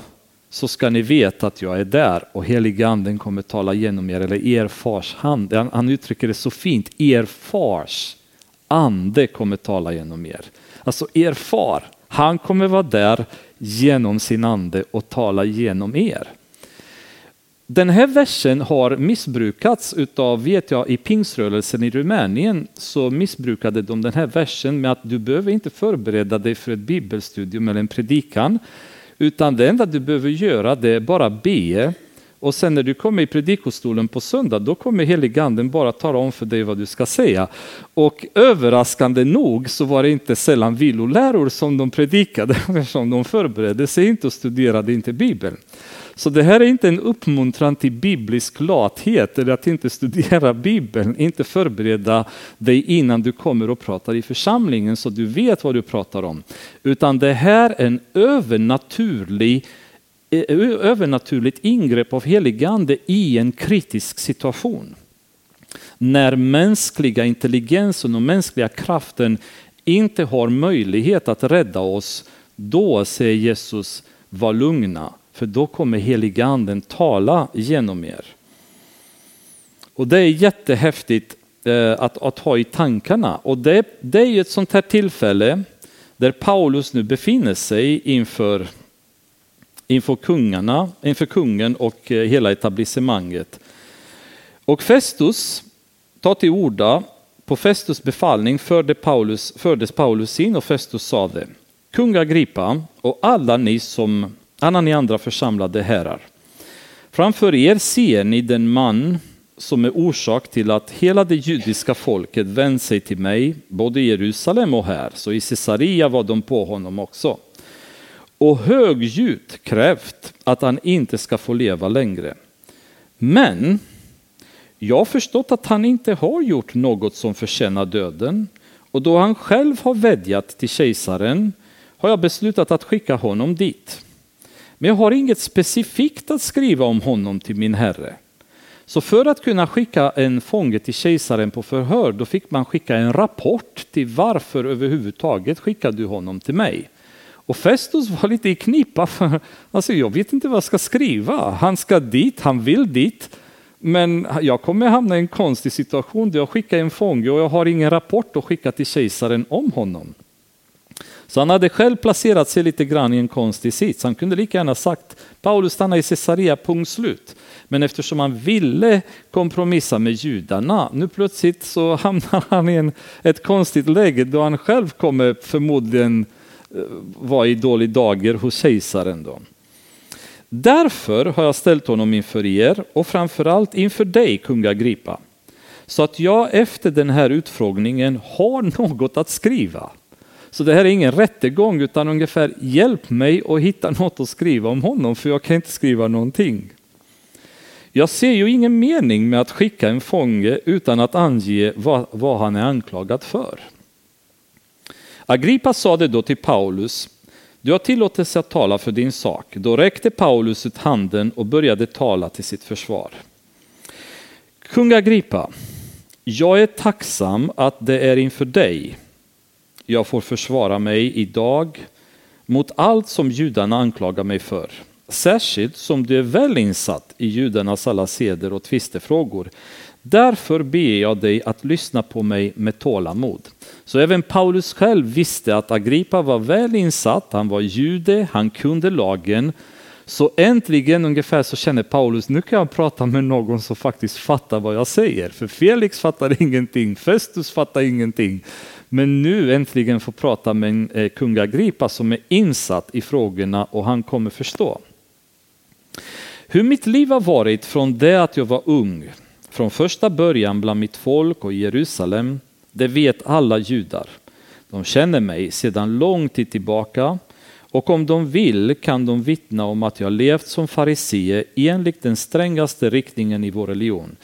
så ska ni veta att jag är där och heliga anden kommer tala genom er, eller er fars hand. Han uttrycker det så fint, er fars ande kommer tala genom er. Alltså er far, han kommer vara där genom sin ande och tala genom er. Den här versen har missbrukats utav, vet jag, i pingsrörelsen i Rumänien så missbrukade de den här versen med att du behöver inte förbereda dig för ett bibelstudium eller en predikan, utan det enda du behöver göra det är bara be och sen när du kommer i predikostolen på söndag, då kommer heliganden bara tala om för dig vad du ska säga. Och överraskande nog så var det inte sällan viloläror som de predikade, eftersom de förberedde sig inte och studerade inte Bibeln. Så det här är inte en uppmuntran till biblisk lathet eller att inte studera Bibeln, inte förbereda dig innan du kommer och pratar i församlingen så du vet vad du pratar om. Utan det här är en övernaturlig övernaturligt ingrepp av heligande i en kritisk situation. När mänskliga intelligensen och mänskliga kraften inte har möjlighet att rädda oss, då säger Jesus, var lugna, för då kommer heliganden tala genom er. Och det är jättehäftigt eh, att, att ha i tankarna. Och det, det är ett sånt här tillfälle där Paulus nu befinner sig inför, inför kungarna, inför kungen och eh, hela etablissemanget. Och Festus tar till orda på Festus befallning förde Paulus, fördes Paulus in och Festus sade Kung Agrippa och alla ni som alla ni andra församlade herrar. Framför er ser ni den man som är orsak till att hela det judiska folket vänt sig till mig, både i Jerusalem och här, så i Caesarea var de på honom också. Och högljutt krävt att han inte ska få leva längre. Men jag har förstått att han inte har gjort något som förtjänar döden, och då han själv har vädjat till kejsaren har jag beslutat att skicka honom dit. Men jag har inget specifikt att skriva om honom till min herre. Så för att kunna skicka en fånge till kejsaren på förhör, då fick man skicka en rapport till varför överhuvudtaget skickade du honom till mig? Och Festus var lite i knipa, för alltså jag vet inte vad jag ska skriva. Han ska dit, han vill dit, men jag kommer hamna i en konstig situation där jag skickar en fånge och jag har ingen rapport att skicka till kejsaren om honom. Så han hade själv placerat sig lite grann i en konstig sits. Han kunde lika gärna sagt Paulus stannar i Caesarea, punkt slut. Men eftersom han ville kompromissa med judarna, nu plötsligt så hamnar han i en, ett konstigt läge då han själv kommer förmodligen Eh, var i dålig dager hos kejsaren. Då. Därför har jag ställt honom inför er och framförallt inför dig, kung Agrippa, så att jag efter den här utfrågningen har något att skriva. Så det här är ingen rättegång utan ungefär hjälp mig att hitta något att skriva om honom för jag kan inte skriva någonting. Jag ser ju ingen mening med att skicka en fånge utan att ange vad, vad han är anklagad för. Agrippa sade då till Paulus, du har tillåtelse att tala för din sak. Då räckte Paulus ut handen och började tala till sitt försvar. Kung Agrippa, jag är tacksam att det är inför dig jag får försvara mig idag mot allt som judarna anklagar mig för. Särskilt som du är väl insatt i judarnas alla seder och tvistefrågor. Därför ber jag dig att lyssna på mig med tålamod. Så även Paulus själv visste att Agrippa var väl insatt, han var jude, han kunde lagen. Så äntligen ungefär så känner Paulus, nu kan jag prata med någon som faktiskt fattar vad jag säger. För Felix fattar ingenting, Festus fattar ingenting. Men nu äntligen får prata med en kung Agrippa som är insatt i frågorna och han kommer förstå. Hur mitt liv har varit från det att jag var ung, från första början bland mitt folk och Jerusalem, det vet alla judar. De känner mig sedan lång tid tillbaka och om de vill kan de vittna om att jag levt som farisee enligt den strängaste riktningen i vår religion.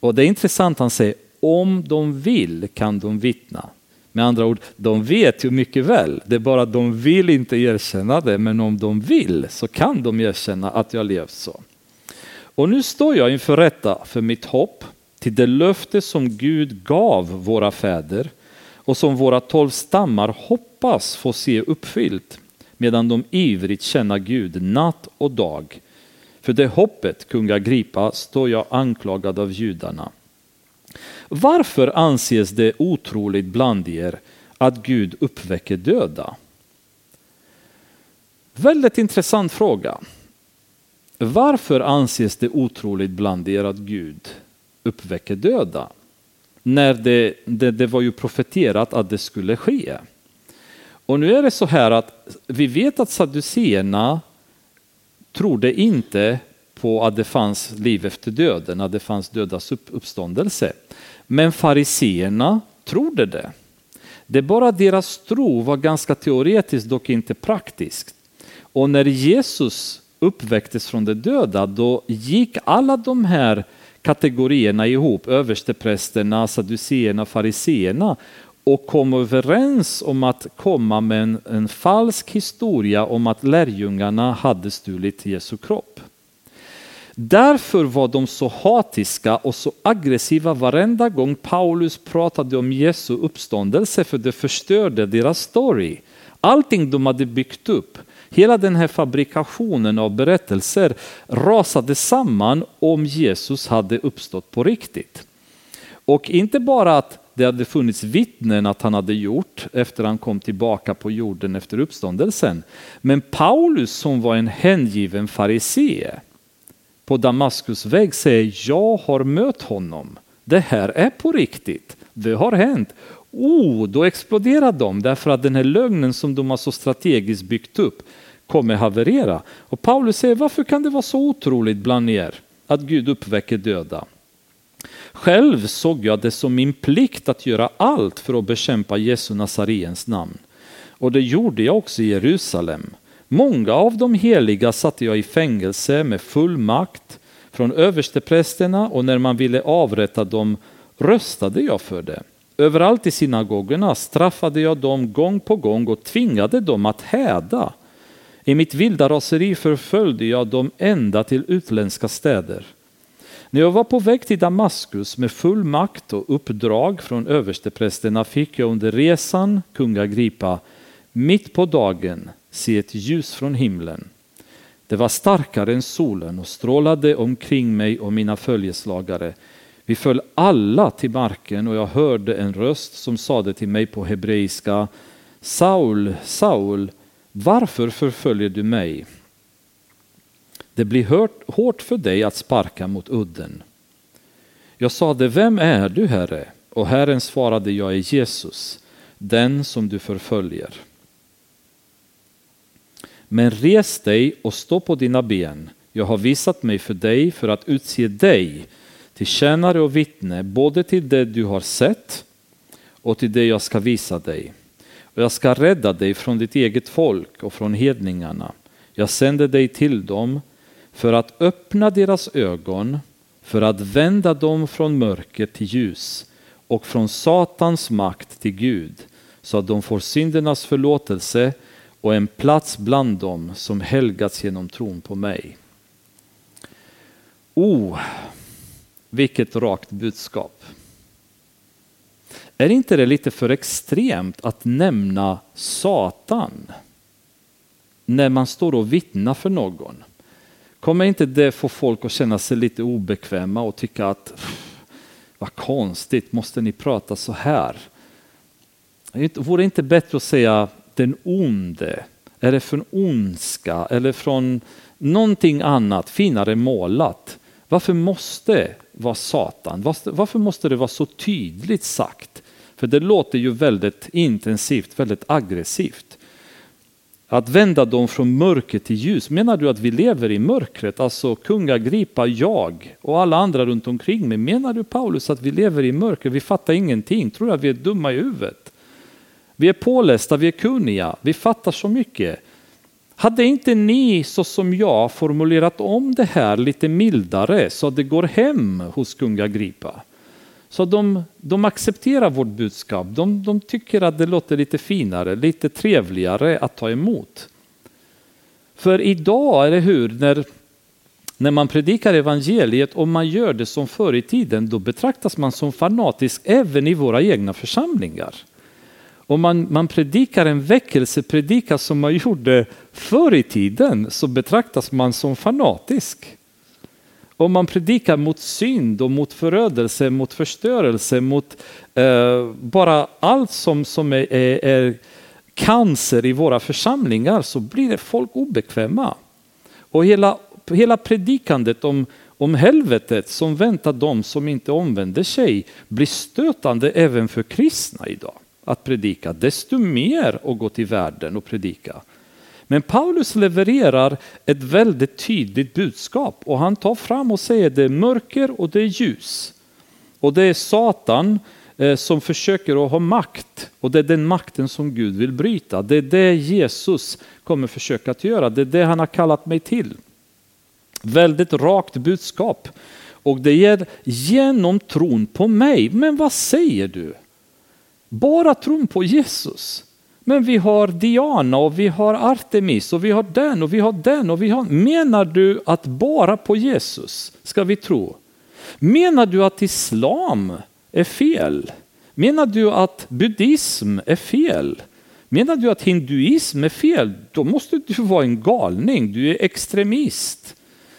Och det är intressant, han säger om de vill kan de vittna. Med andra ord, de vet ju mycket väl, det är bara att de vill inte erkänna det, men om de vill så kan de erkänna att jag levt så. Och nu står jag inför rätta för mitt hopp till det löfte som Gud gav våra fäder och som våra tolv stammar hoppas få se uppfyllt medan de ivrigt känner Gud natt och dag. För det hoppet, kung Agrippa, står jag anklagad av judarna. Varför anses det otroligt bland er att Gud uppväcker döda? Väldigt intressant fråga. Varför anses det otroligt bland er att Gud uppväcker döda? När det, det, det var ju profeterat att det skulle ske. Och nu är det så här att vi vet att saduceerna trodde inte på att det fanns liv efter döden, att det fanns dödas uppståndelse. Men fariseerna trodde det. Det är bara deras tro var ganska teoretiskt, dock inte praktiskt. Och när Jesus uppväcktes från de döda, då gick alla de här kategorierna ihop, översteprästerna, saduceerna, fariseerna och kom överens om att komma med en, en falsk historia om att lärjungarna hade stulit Jesu kropp. Därför var de så hatiska och så aggressiva varenda gång Paulus pratade om Jesu uppståndelse för det förstörde deras story. Allting de hade byggt upp, hela den här fabrikationen av berättelser rasade samman om Jesus hade uppstått på riktigt. Och inte bara att det hade funnits vittnen att han hade gjort efter han kom tillbaka på jorden efter uppståndelsen. Men Paulus som var en hängiven farisee på Damaskus väg säger jag har mött honom. Det här är på riktigt. Det har hänt. Oh, då exploderar de därför att den här lögnen som de har så strategiskt byggt upp kommer haverera. Och Paulus säger varför kan det vara så otroligt bland er att Gud uppväcker döda? Själv såg jag det som min plikt att göra allt för att bekämpa Jesu Nazariens namn. Och det gjorde jag också i Jerusalem. Många av de heliga satte jag i fängelse med full makt från översteprästerna och när man ville avrätta dem röstade jag för det. Överallt i synagogorna straffade jag dem gång på gång och tvingade dem att häda. I mitt vilda raseri förföljde jag dem ända till utländska städer. När jag var på väg till Damaskus med full makt och uppdrag från översteprästerna fick jag under resan, kung Agrippa, mitt på dagen se ett ljus från himlen. Det var starkare än solen och strålade omkring mig och mina följeslagare. Vi föll alla till marken och jag hörde en röst som sade till mig på hebreiska Saul, Saul, varför förföljer du mig? Det blir hårt för dig att sparka mot udden. Jag sade, vem är du Herre? Och Herren svarade, jag är Jesus, den som du förföljer. Men res dig och stå på dina ben. Jag har visat mig för dig för att utse dig till tjänare och vittne både till det du har sett och till det jag ska visa dig. Och jag ska rädda dig från ditt eget folk och från hedningarna. Jag sänder dig till dem för att öppna deras ögon, för att vända dem från mörker till ljus och från Satans makt till Gud, så att de får syndernas förlåtelse och en plats bland dem som helgats genom tron på mig. Oh, vilket rakt budskap. Är inte det lite för extremt att nämna Satan när man står och vittnar för någon? Kommer inte det få folk att känna sig lite obekväma och tycka att vad konstigt, måste ni prata så här? Vore det inte bättre att säga den onde, Är det från ondska, eller från någonting annat, finare målat? Varför måste det vara Satan? Varför måste det vara så tydligt sagt? För det låter ju väldigt intensivt, väldigt aggressivt. Att vända dem från mörker till ljus. Menar du att vi lever i mörkret? Alltså kungagripa, jag och alla andra runt omkring mig. Menar du Paulus att vi lever i mörker? Vi fattar ingenting. Tror du att vi är dumma i huvudet? Vi är pålästa, vi är kunniga, vi fattar så mycket. Hade inte ni så som jag formulerat om det här lite mildare så att det går hem hos kung Agripa? Så de, de accepterar vårt budskap. De, de tycker att det låter lite finare, lite trevligare att ta emot. För idag, eller hur, när, när man predikar evangeliet och man gör det som förr i tiden, då betraktas man som fanatisk även i våra egna församlingar. Om man, man predikar en väckelsepredikan som man gjorde förr i tiden så betraktas man som fanatisk. Om man predikar mot synd och mot förödelse, mot förstörelse, mot eh, bara allt som, som är, är, är cancer i våra församlingar så blir det folk obekväma. Och hela, hela predikandet om, om helvetet som väntar dem som inte omvänder sig blir stötande även för kristna idag att predika, desto mer att gå till världen och predika. Men Paulus levererar ett väldigt tydligt budskap och han tar fram och säger det är mörker och det är ljus. Och det är Satan eh, som försöker att ha makt och det är den makten som Gud vill bryta. Det är det Jesus kommer försöka att göra, det är det han har kallat mig till. Väldigt rakt budskap. Och det ger genom tron på mig. Men vad säger du? Bara tron på Jesus. Men vi har Diana och vi har Artemis och vi har den och vi har den och vi har... Menar du att bara på Jesus ska vi tro? Menar du att islam är fel? Menar du att buddhism är fel? Menar du att hinduism är fel? Då måste du vara en galning, du är extremist.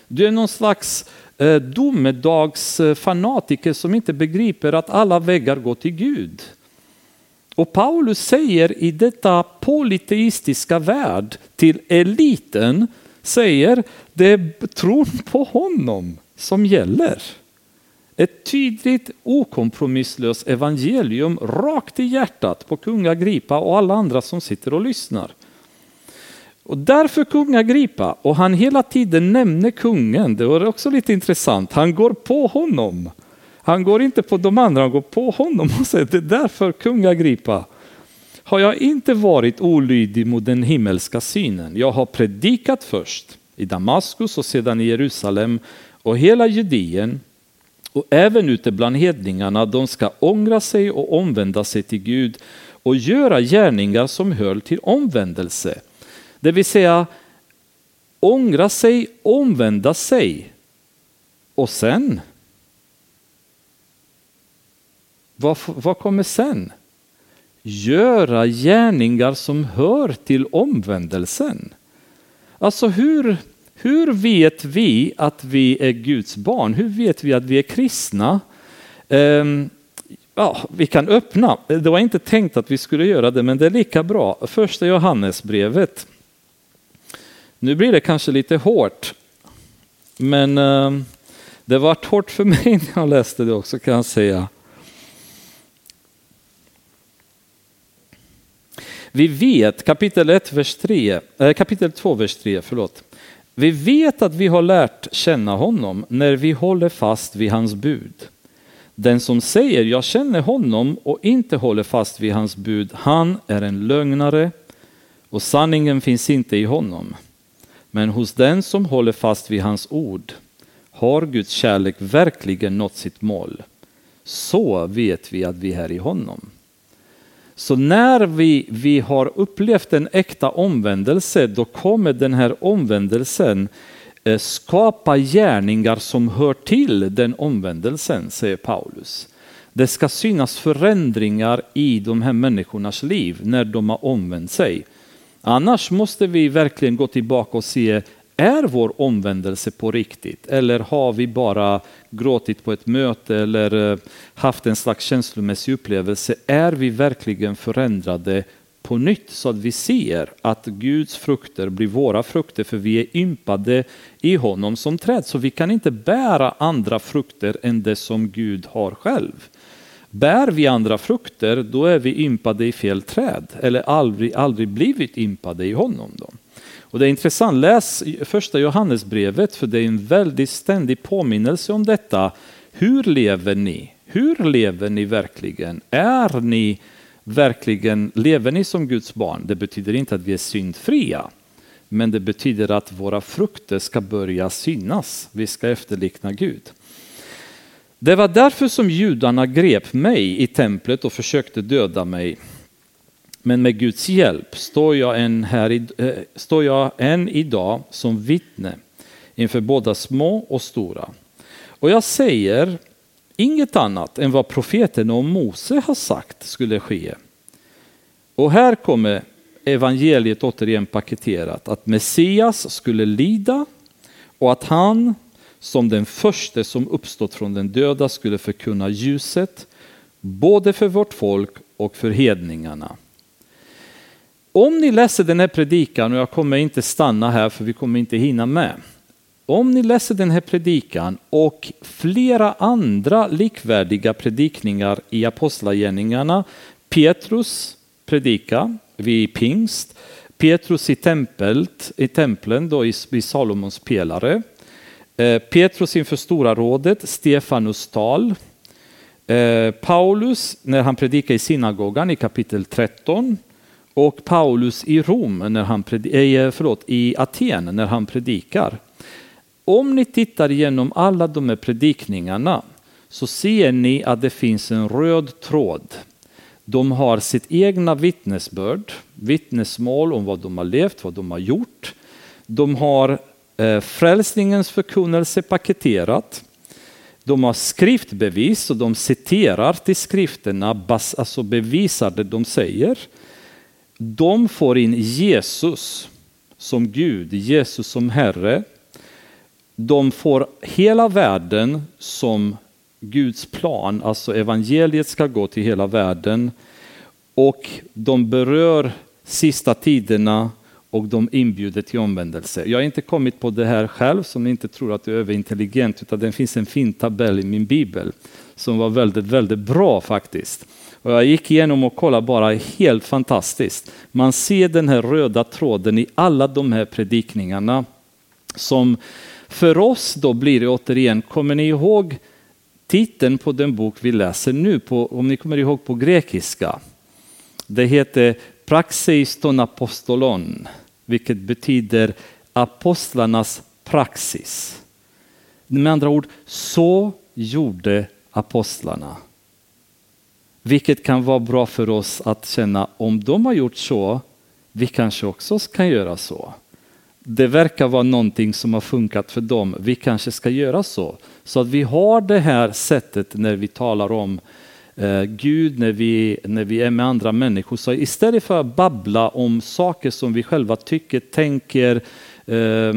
Du är någon slags eh, domedagsfanatiker som inte begriper att alla väggar går till Gud. Och Paulus säger i detta polyteistiska värld till eliten, säger det är tron på honom som gäller. Ett tydligt okompromisslöst evangelium rakt i hjärtat på kung Agripa och alla andra som sitter och lyssnar. Och därför kung Agripa, och han hela tiden nämner kungen, det var också lite intressant, han går på honom. Han går inte på de andra, han går på honom och säger det är därför kung Agripa har jag inte varit olydig mot den himmelska synen. Jag har predikat först i Damaskus och sedan i Jerusalem och hela Judeen och även ute bland hedningarna. De ska ångra sig och omvända sig till Gud och göra gärningar som hör till omvändelse. Det vill säga ångra sig, omvända sig och sen vad, vad kommer sen? Göra gärningar som hör till omvändelsen. Alltså hur, hur vet vi att vi är Guds barn? Hur vet vi att vi är kristna? Um, ja, vi kan öppna. Det var inte tänkt att vi skulle göra det, men det är lika bra. Första Johannesbrevet. Nu blir det kanske lite hårt, men um, det var hårt för mig när jag läste det också kan jag säga. Vi vet, kapitel 1, vers 3, äh, eh, kapitel 2, vers 3, förlåt. Vi vet att vi har lärt känna honom när vi håller fast vid hans bud. Den som säger jag känner honom och inte håller fast vid hans bud, han är en lögnare och sanningen finns inte i honom. Men hos den som håller fast vid hans ord har Guds kärlek verkligen nått sitt mål. Så vet vi att vi är i honom. Så när vi, vi har upplevt en äkta omvändelse, då kommer den här omvändelsen eh, skapa gärningar som hör till den omvändelsen, säger Paulus. Det ska synas förändringar i de här människornas liv när de har omvänt sig. Annars måste vi verkligen gå tillbaka och se, är vår omvändelse på riktigt eller har vi bara gråtit på ett möte eller eh, haft en slags känslomässig upplevelse? Är vi verkligen förändrade på nytt så att vi ser att Guds frukter blir våra frukter för vi är ympade i honom som träd så vi kan inte bära andra frukter än det som Gud har själv. Bär vi andra frukter då är vi ympade i fel träd eller aldrig, aldrig blivit ympade i honom. Då. Och det är intressant, läs första Johannesbrevet för det är en väldigt ständig påminnelse om detta. Hur lever ni? Hur lever ni verkligen? Är ni verkligen, lever ni som Guds barn? Det betyder inte att vi är syndfria. Men det betyder att våra frukter ska börja synas. Vi ska efterlikna Gud. Det var därför som judarna grep mig i templet och försökte döda mig. Men med Guds hjälp står jag än, här, eh, står jag än idag som vittne inför båda små och stora. Och jag säger inget annat än vad profeten och Mose har sagt skulle ske. Och här kommer evangeliet återigen paketerat att Messias skulle lida och att han som den första som uppstått från den döda skulle förkunna ljuset både för vårt folk och för hedningarna. Om ni läser den här predikan, och jag kommer inte stanna här för vi kommer inte hinna med. Om ni läser den här predikan och flera andra likvärdiga predikningar i Apostlagärningarna, Petrus predika vid pingst, Petrus i, tempelt, i templen då i, i Salomons pelare, eh, Petrus inför Stora rådet, Stefanus tal, eh, Paulus när han predikar i synagogan i kapitel 13, och Paulus i Rom, när han predikar, eh, förlåt, i Aten när han predikar. Om ni tittar igenom alla de här predikningarna så ser ni att det finns en röd tråd. De har sitt egna vittnesbörd, vittnesmål om vad de har levt, vad de har gjort. De har eh, frälsningens förkunnelse paketerat. De har skriftbevis och de citerar till skrifterna, alltså bevisar det de säger de får in Jesus som Gud, Jesus som Herre. De får hela världen som Guds plan, alltså evangeliet ska gå till hela världen. Och de berör sista tiderna och de inbjuder till omvändelse. Jag har inte kommit på det här själv som ni inte tror att jag är överintelligent utan det finns en fin tabell i min bibel som var väldigt, väldigt bra faktiskt. Och jag gick igenom och kollade bara, helt fantastiskt. Man ser den här röda tråden i alla de här predikningarna. Som för oss då blir det återigen, kommer ni ihåg titeln på den bok vi läser nu, på, om ni kommer ihåg på grekiska? Det heter Praxis ton apostolon, vilket betyder apostlarnas praxis. Med andra ord, så gjorde apostlarna. Vilket kan vara bra för oss att känna om de har gjort så, vi kanske också kan göra så. Det verkar vara någonting som har funkat för dem, vi kanske ska göra så. Så att vi har det här sättet när vi talar om eh, Gud, när vi, när vi är med andra människor. Så istället för att babbla om saker som vi själva tycker, tänker, eh,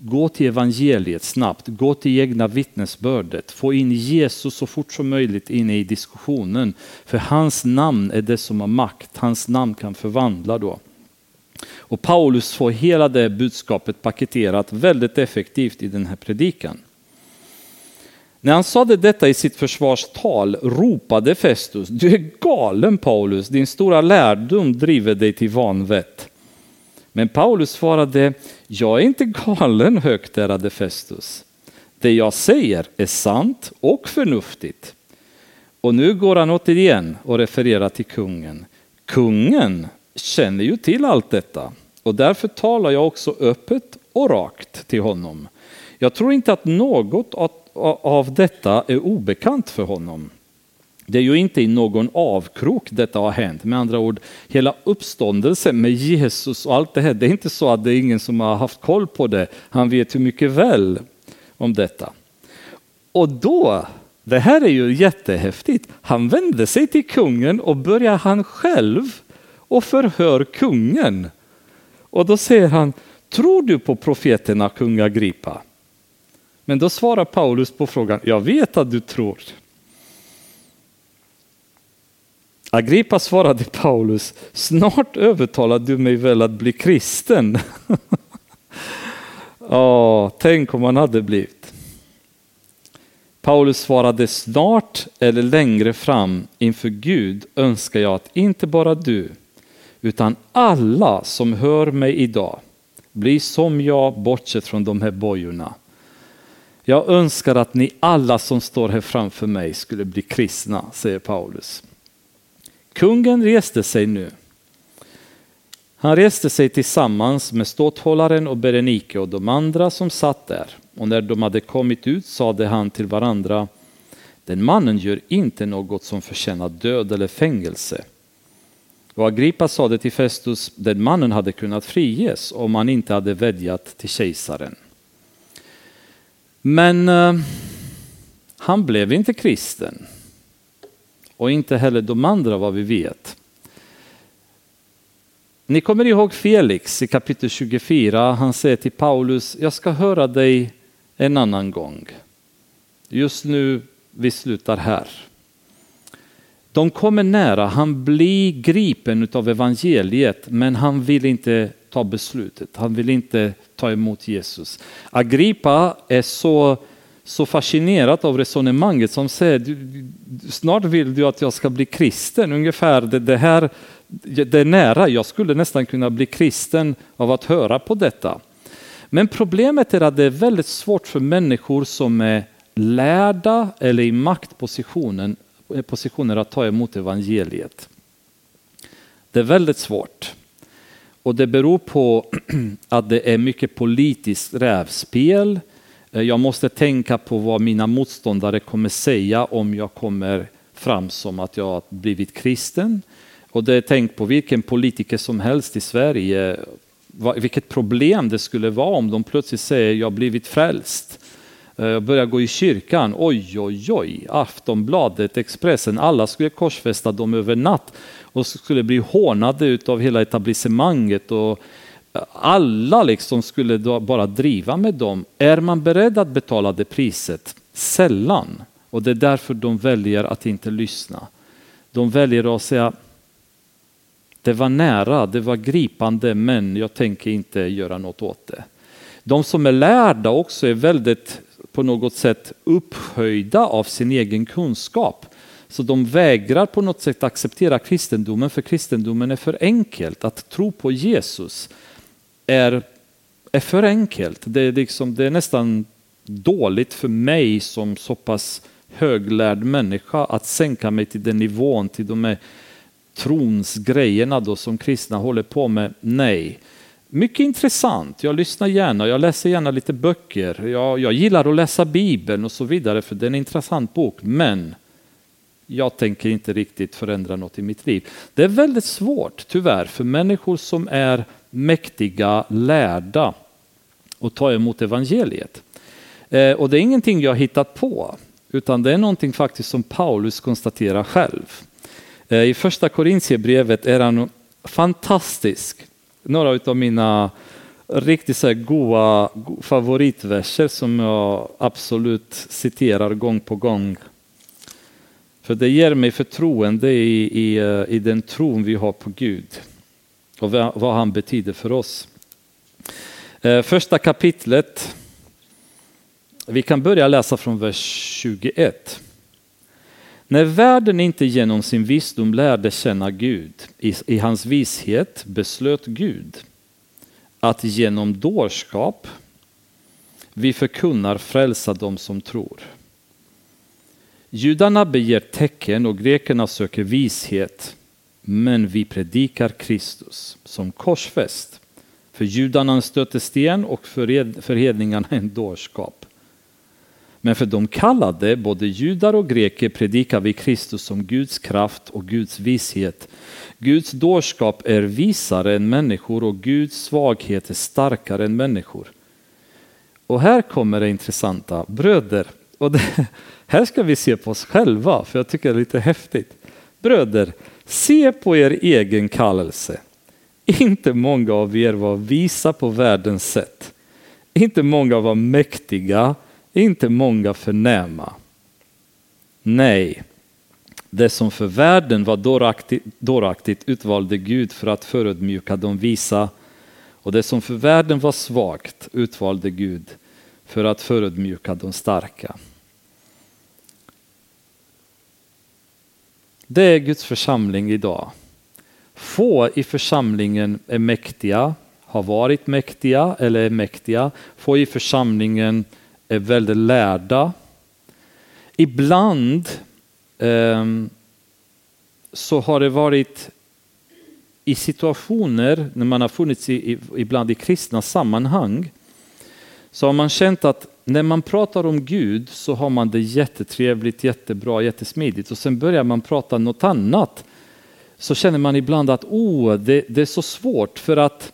Gå till evangeliet snabbt, gå till egna vittnesbördet, få in Jesus så fort som möjligt in i diskussionen. För hans namn är det som har makt, hans namn kan förvandla då. Och Paulus får hela det budskapet paketerat väldigt effektivt i den här predikan. När han sade detta i sitt försvarstal ropade Festus, du är galen Paulus, din stora lärdom driver dig till vanvett. Men Paulus svarade, jag är inte galen högt ärade Festus. Det jag säger är sant och förnuftigt. Och nu går han återigen och refererar till kungen. Kungen känner ju till allt detta och därför talar jag också öppet och rakt till honom. Jag tror inte att något av detta är obekant för honom. Det är ju inte i någon avkrok detta har hänt. Med andra ord, hela uppståndelsen med Jesus och allt det här, det är inte så att det är ingen som har haft koll på det. Han vet ju mycket väl om detta. Och då, det här är ju jättehäftigt, han vände sig till kungen och börjar han själv och förhör kungen. Och då säger han, tror du på profeterna kung Agrippa? Men då svarar Paulus på frågan, jag vet att du tror. Agrippa svarade Paulus, snart övertalar du mig väl att bli kristen? Ja, tänk om han hade blivit. Paulus svarade snart eller längre fram inför Gud önskar jag att inte bara du utan alla som hör mig idag blir som jag bortsett från de här bojorna. Jag önskar att ni alla som står här framför mig skulle bli kristna, säger Paulus. Kungen reste sig nu. Han reste sig tillsammans med ståthållaren och Berenike och de andra som satt där. Och när de hade kommit ut sade han till varandra Den mannen gör inte något som förtjänar död eller fängelse. Och Agrippa sade till Festus Den mannen hade kunnat friges om han inte hade vädjat till kejsaren. Men eh, han blev inte kristen och inte heller de andra vad vi vet. Ni kommer ihåg Felix i kapitel 24. Han säger till Paulus, jag ska höra dig en annan gång. Just nu, vi slutar här. De kommer nära, han blir gripen av evangeliet men han vill inte ta beslutet. Han vill inte ta emot Jesus. Agrippa är så så fascinerat av resonemanget som säger snart vill du att jag ska bli kristen. Ungefär det, det här det är nära. Jag skulle nästan kunna bli kristen av att höra på detta. Men problemet är att det är väldigt svårt för människor som är lärda eller i maktpositionen eh, positioner att ta emot evangeliet. Det är väldigt svårt. Och det beror på att det är mycket politiskt rävspel. Eh, jag måste tänka på vad mina motståndare kommer säga om jag kommer fram som att jag blivit kristen. Och det är tänk på vilken politiker som helst i Sverige, vilket problem det skulle vara om de plötsligt säger jag blivit frälst. Eh, jag börjar gå i kyrkan, oj oj oj, Aftonbladet, Expressen, alla skulle korsfästa dem över natt och skulle bli hånade av hela etablissemanget och alla liksom skulle bara driva med dem. Är man beredd att betala det priset? Sällan. Och det är därför de väljer att inte lyssna. De väljer att säga det var nära, det var gripande men jag tänker inte göra något åt det. De som är lärda också är väldigt på något sätt upphöjda av sin egen kunskap. Så de vägrar på något sätt acceptera kristendomen för kristendomen är för enkelt. Att tro på Jesus är, är för enkelt. Det är, liksom, det är nästan dåligt för mig som så pass höglärd människa att sänka mig till den nivån, till de här tronsgrejerna då som kristna håller på med. Nej. Mycket intressant, jag lyssnar gärna, jag läser gärna lite böcker, jag, jag gillar att läsa Bibeln och så vidare för det är en intressant bok. Men jag tänker inte riktigt förändra något i mitt liv. Det är väldigt svårt tyvärr för människor som är mäktiga, lärda och ta emot evangeliet. Eh, och det är ingenting jag hittat på, utan det är någonting faktiskt som Paulus konstaterar själv. Eh, I första Korintierbrevet är han fantastisk. Några av mina riktigt så goa favoritverser som jag absolut citerar gång på gång. För det ger mig förtroende i, i, eh, i den tron vi har på Gud och vad han betyder för oss. Eh, första kapitlet, vi kan börja läsa från vers 21. När världen inte genom sin visdom lärde känna Gud, i, i hans vishet beslöt Gud att genom dårskap vi förkunnar frälsa dem som tror. Judarna begär tecken och grekerna söker vishet. Men vi predikar Kristus som korsfäst. För judarna en stötesten och för hedningarna en dårskap. Men för de kallade, både judar och greker, predikar vi Kristus som Guds kraft och Guds vishet. Guds dårskap är visare än människor och Guds svaghet är starkare än människor. Och här kommer det intressanta, bröder. Och det, här ska vi se på oss själva, för jag tycker det är lite häftigt. Bröder, Se på er egen kallelse. Inte många av er var visa på världens sätt. Inte många var mäktiga, inte många förnäma. Nej, det som för världen var dåraktigt, dåraktigt utvalde Gud för att förödmjuka de visa och det som för världen var svagt utvalde Gud för att förödmjuka de starka. Det är Guds församling idag. Få i församlingen är mäktiga, har varit mäktiga eller är mäktiga. Få i församlingen är väldigt lärda. Ibland eh, så har det varit i situationer när man har funnits i, ibland i kristna sammanhang så har man känt att när man pratar om Gud så har man det jättetrevligt, jättebra, jättesmidigt och sen börjar man prata något annat så känner man ibland att oh, det, det är så svårt för att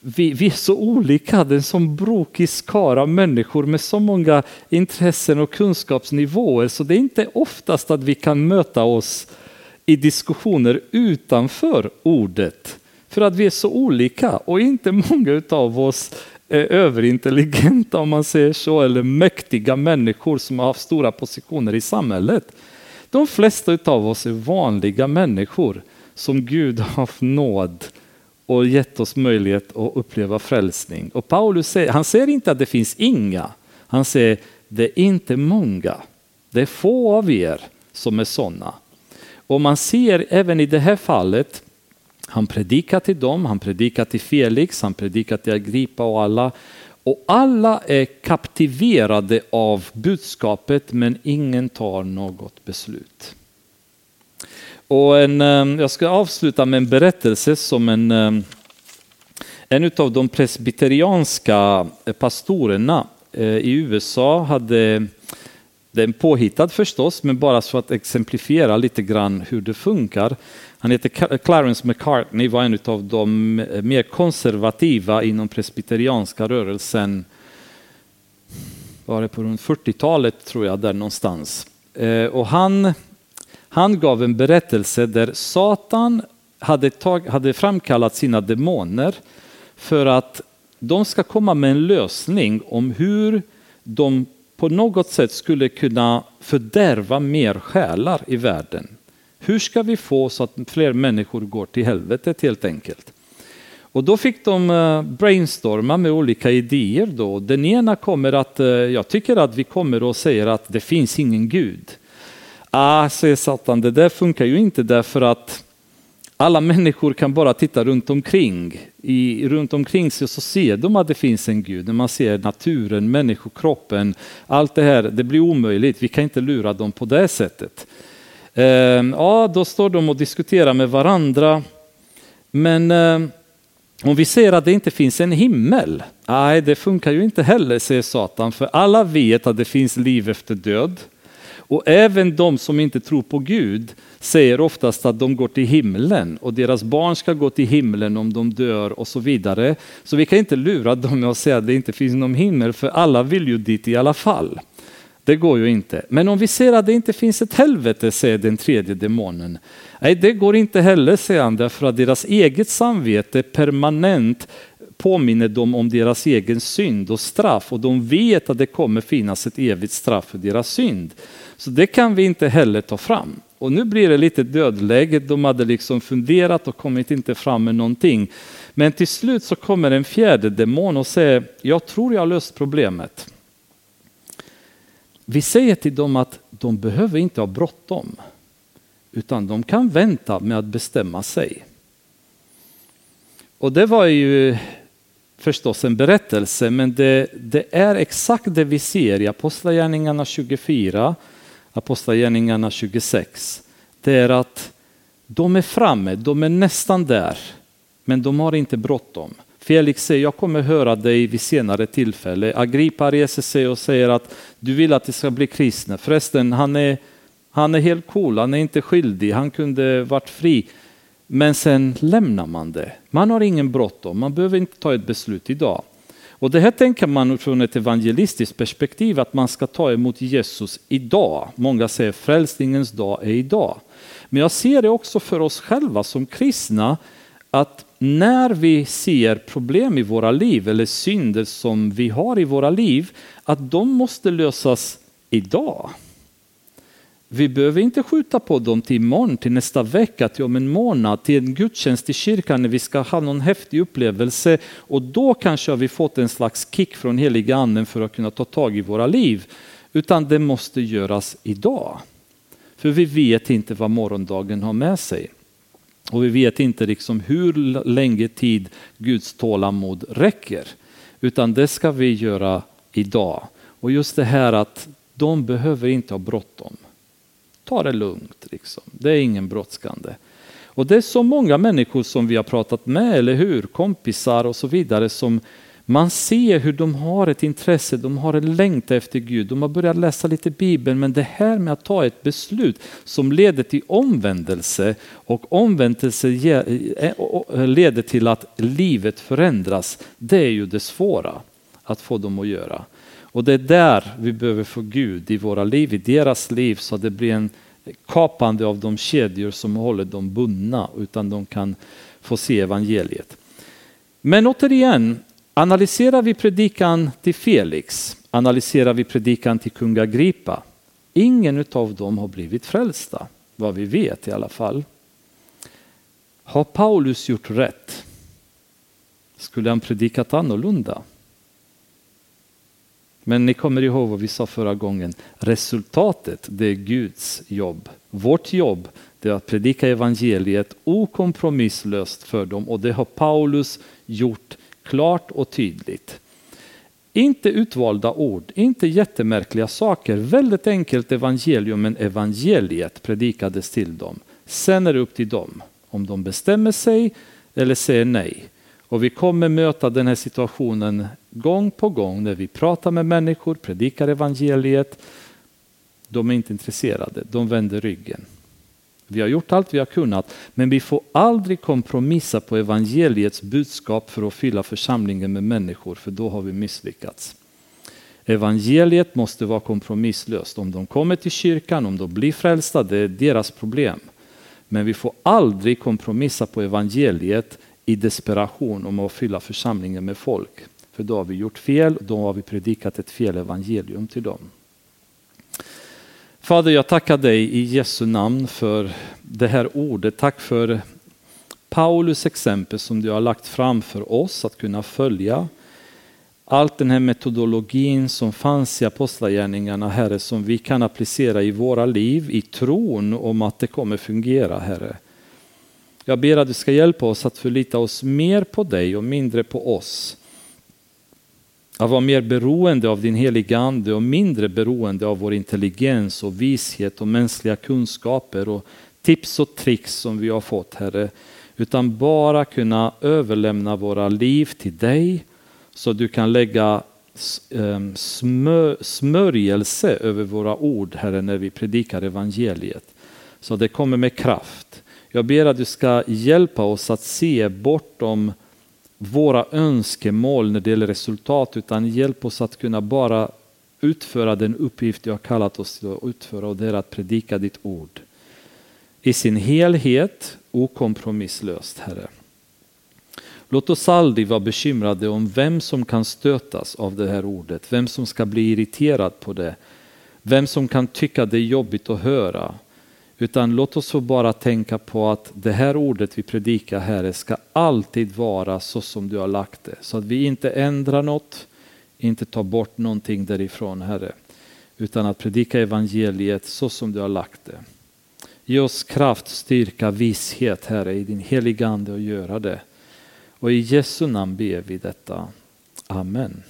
vi, vi, är så olika, det är en sån brokig skara människor med så många intressen och kunskapsnivåer så det är inte oftast att vi kan möta oss i diskussioner utanför ordet. För att vi är så olika och inte många av oss är överintelligenta om man säger så, eller mäktiga människor som har haft stora positioner i samhället. De flesta av oss är vanliga människor som Gud har haft nåd och gett oss möjlighet att uppleva frälsning. Och Paulus säger, han säger inte att det finns inga, han säger det är inte många, det är få av er som är sådana. Och man ser även i det här fallet, han predikar till dem, han predikar till Felix, han predikar till Agrippa och alla. Och alla är kaptiverade av budskapet men ingen tar något beslut. Och en, eh, jag ska avsluta med en berättelse som en, eh, en av de presbyterianska pastorerna eh, i USA hade den påhittad förstås, men bara så att exemplifiera lite grann hur det funkar. Han heter eh, Clarence McCartney, var en av de eh, mer konservativa inom presbyterianska rörelsen. Var det på runt 40-talet tror jag, där någonstans. Eh, och han han gav en berättelse där Satan hade, tag, hade framkallat sina demoner för att de ska komma med en lösning om hur de på något sätt skulle kunna fördärva mer själar i världen. Hur ska vi få så att fler människor går till helvetet helt enkelt? Och då fick de eh, brainstorma med olika idéer. Då. Den ena kommer att, eh, jag tycker att vi kommer och säger att det finns ingen Gud. Ah, säger Satan, det där funkar ju inte därför att alla människor kan bara titta runt omkring. I, runt omkring sig så ser de att det finns en Gud. När man ser naturen, människokroppen, allt det här, det blir omöjligt. Vi kan inte lura dem på det sättet. Ehm, ja, då står de och diskuterar med varandra. Men ehm, om vi ser att det inte finns en himmel, nej det funkar ju inte heller, säger Satan, för alla vet att det finns liv efter död. Och även de som inte tror på Gud säger oftast att de går till himlen och deras barn ska gå till himlen om de dör och så vidare. Så vi kan inte lura dem med att säga att det inte finns någon himmel för alla vill ju dit i alla fall. Det går ju inte. Men om vi ser att det inte finns ett helvete, säger den tredje demonen. Nej, det går inte heller, säger han, därför att deras eget samvete permanent påminner dem om deras egen synd och straff och de vet att det kommer finnas ett evigt straff för deras synd. Så det kan vi inte heller ta fram. Och nu blir det lite dödläge, de hade liksom funderat och kommit inte fram med någonting. Men till slut så kommer en fjärde demon och säger, jag tror jag har löst problemet. Vi säger till dem att de behöver inte ha bråttom, utan de kan vänta med att bestämma sig. Och det var ju förstås en berättelse, men det, det är exakt det vi ser i Apostlagärningarna 24 Apostlagärningarna 26, det är att de är framme, de är nästan där, men de har inte bråttom. Felix säger, jag kommer höra dig vid senare tillfälle. Agrippa reser sig och säger att du vill att det ska bli kristna. Förresten, han är, han är helt cool, han är inte skyldig, han kunde varit fri. Men sen lämnar man det. Man har ingen bråttom, man behöver inte ta ett beslut idag. Och det här tänker man från ett evangelistiskt perspektiv att man ska ta emot Jesus idag. Många säger frälsningens dag är idag. Men jag ser det också för oss själva som kristna att när vi ser problem i våra liv eller synder som vi har i våra liv, att de måste lösas idag. Vi behöver inte skjuta på dem till imorgon, till nästa vecka, till om en månad, till en gudstjänst i kyrkan när vi ska ha någon häftig upplevelse och då kanske har vi fått en slags kick från heliga anden för att kunna ta tag i våra liv. Utan det måste göras idag. För vi vet inte vad morgondagen har med sig. Och vi vet inte liksom hur länge tid Guds tålamod räcker. Utan det ska vi göra idag. Och just det här att de behöver inte ha bråttom. Ta det lugnt, liksom. det är ingen brådskande. Och det är så många människor som vi har pratat med, eller hur? Kompisar och så vidare som man ser hur de har ett intresse, de har en längtan efter Gud. De har börjat läsa lite Bibeln, men det här med att ta ett beslut som leder till omvändelse och omvändelse eh, eh, leder till att livet förändras. Det är ju det svåra att få dem att göra. Och det är där vi behöver få Gud i våra liv, i deras liv, så att det blir en kapande av de kedjor som håller dem bundna, utan de kan få se evangeliet. Men återigen, Analyserar vi predikan till Felix, analyserar vi predikan till kung Agrippa, ingen av dem har blivit frälsta, vad vi vet i alla fall. Har Paulus gjort rätt? Skulle han predikat annorlunda? Men ni kommer ihåg vad vi sa förra gången. Resultatet, det är Guds jobb. Vårt jobb, det är att predika evangeliet okompromisslöst för dem och det har Paulus gjort klart och tydligt. Inte utvalda ord, inte jättemärkliga saker. Väldigt enkelt evangelium, men evangeliet predikades till dem. Sen är det upp till dem om de bestämmer sig eller säger nej. Och vi kommer möta den här situationen gång på gång när vi pratar med människor, predikar evangeliet. De är inte intresserade, de vänder ryggen. Vi har gjort allt vi har kunnat, men vi får aldrig kompromissa på evangeliets budskap för att fylla församlingen med människor, för då har vi misslyckats. Evangeliet måste vara kompromisslöst. Om de kommer till kyrkan, om de blir frälsta, det är deras problem. Men vi får aldrig kompromissa på evangeliet i desperation om att fylla församlingen med folk. För då har vi gjort fel, då har vi predikat ett fel evangelium till dem. Fader, jag tackar dig i Jesu namn för det här ordet. Tack för Paulus exempel som du har lagt fram för oss att kunna följa. Allt den här metodologin som fanns i apostlagärningarna, Herre, som vi kan applicera i våra liv i tron om att det kommer fungera, Herre. Jag ber att du ska hjälpa oss att förlita oss mer på dig och mindre på oss. Att vara mer beroende av din heliga ande och mindre beroende av vår intelligens och vishet och mänskliga kunskaper och tips och tricks som vi har fått Herre. Utan bara kunna överlämna våra liv till dig så du kan lägga ehm, smörjelse över våra ord Herre när vi predikar evangeliet. Så det kommer med kraft. Jag ber att du ska hjälpa oss att se bortom våra önskemål när det gäller resultat utan hjälp oss att kunna bara utföra den uppgift du har kallat oss till att utföra och det är att predika ditt ord. I sin helhet okompromisslöst Herre. Låt oss aldrig vara bekymrade om vem som kan stötas av det här ordet, vem som ska bli irriterad på det, vem som kan tycka det är jobbigt att höra. Utan låt oss få bara tänka på att det här ordet vi predikar Herre ska alltid vara så som du har lagt det. Så att vi inte ändrar något, inte tar bort någonting därifrån Herre. Utan att predika evangeliet så som du har lagt det. Ge oss kraft, styrka, vishet Herre i din heliga Ande göra det. Och i Jesu namn ber vi detta. Amen.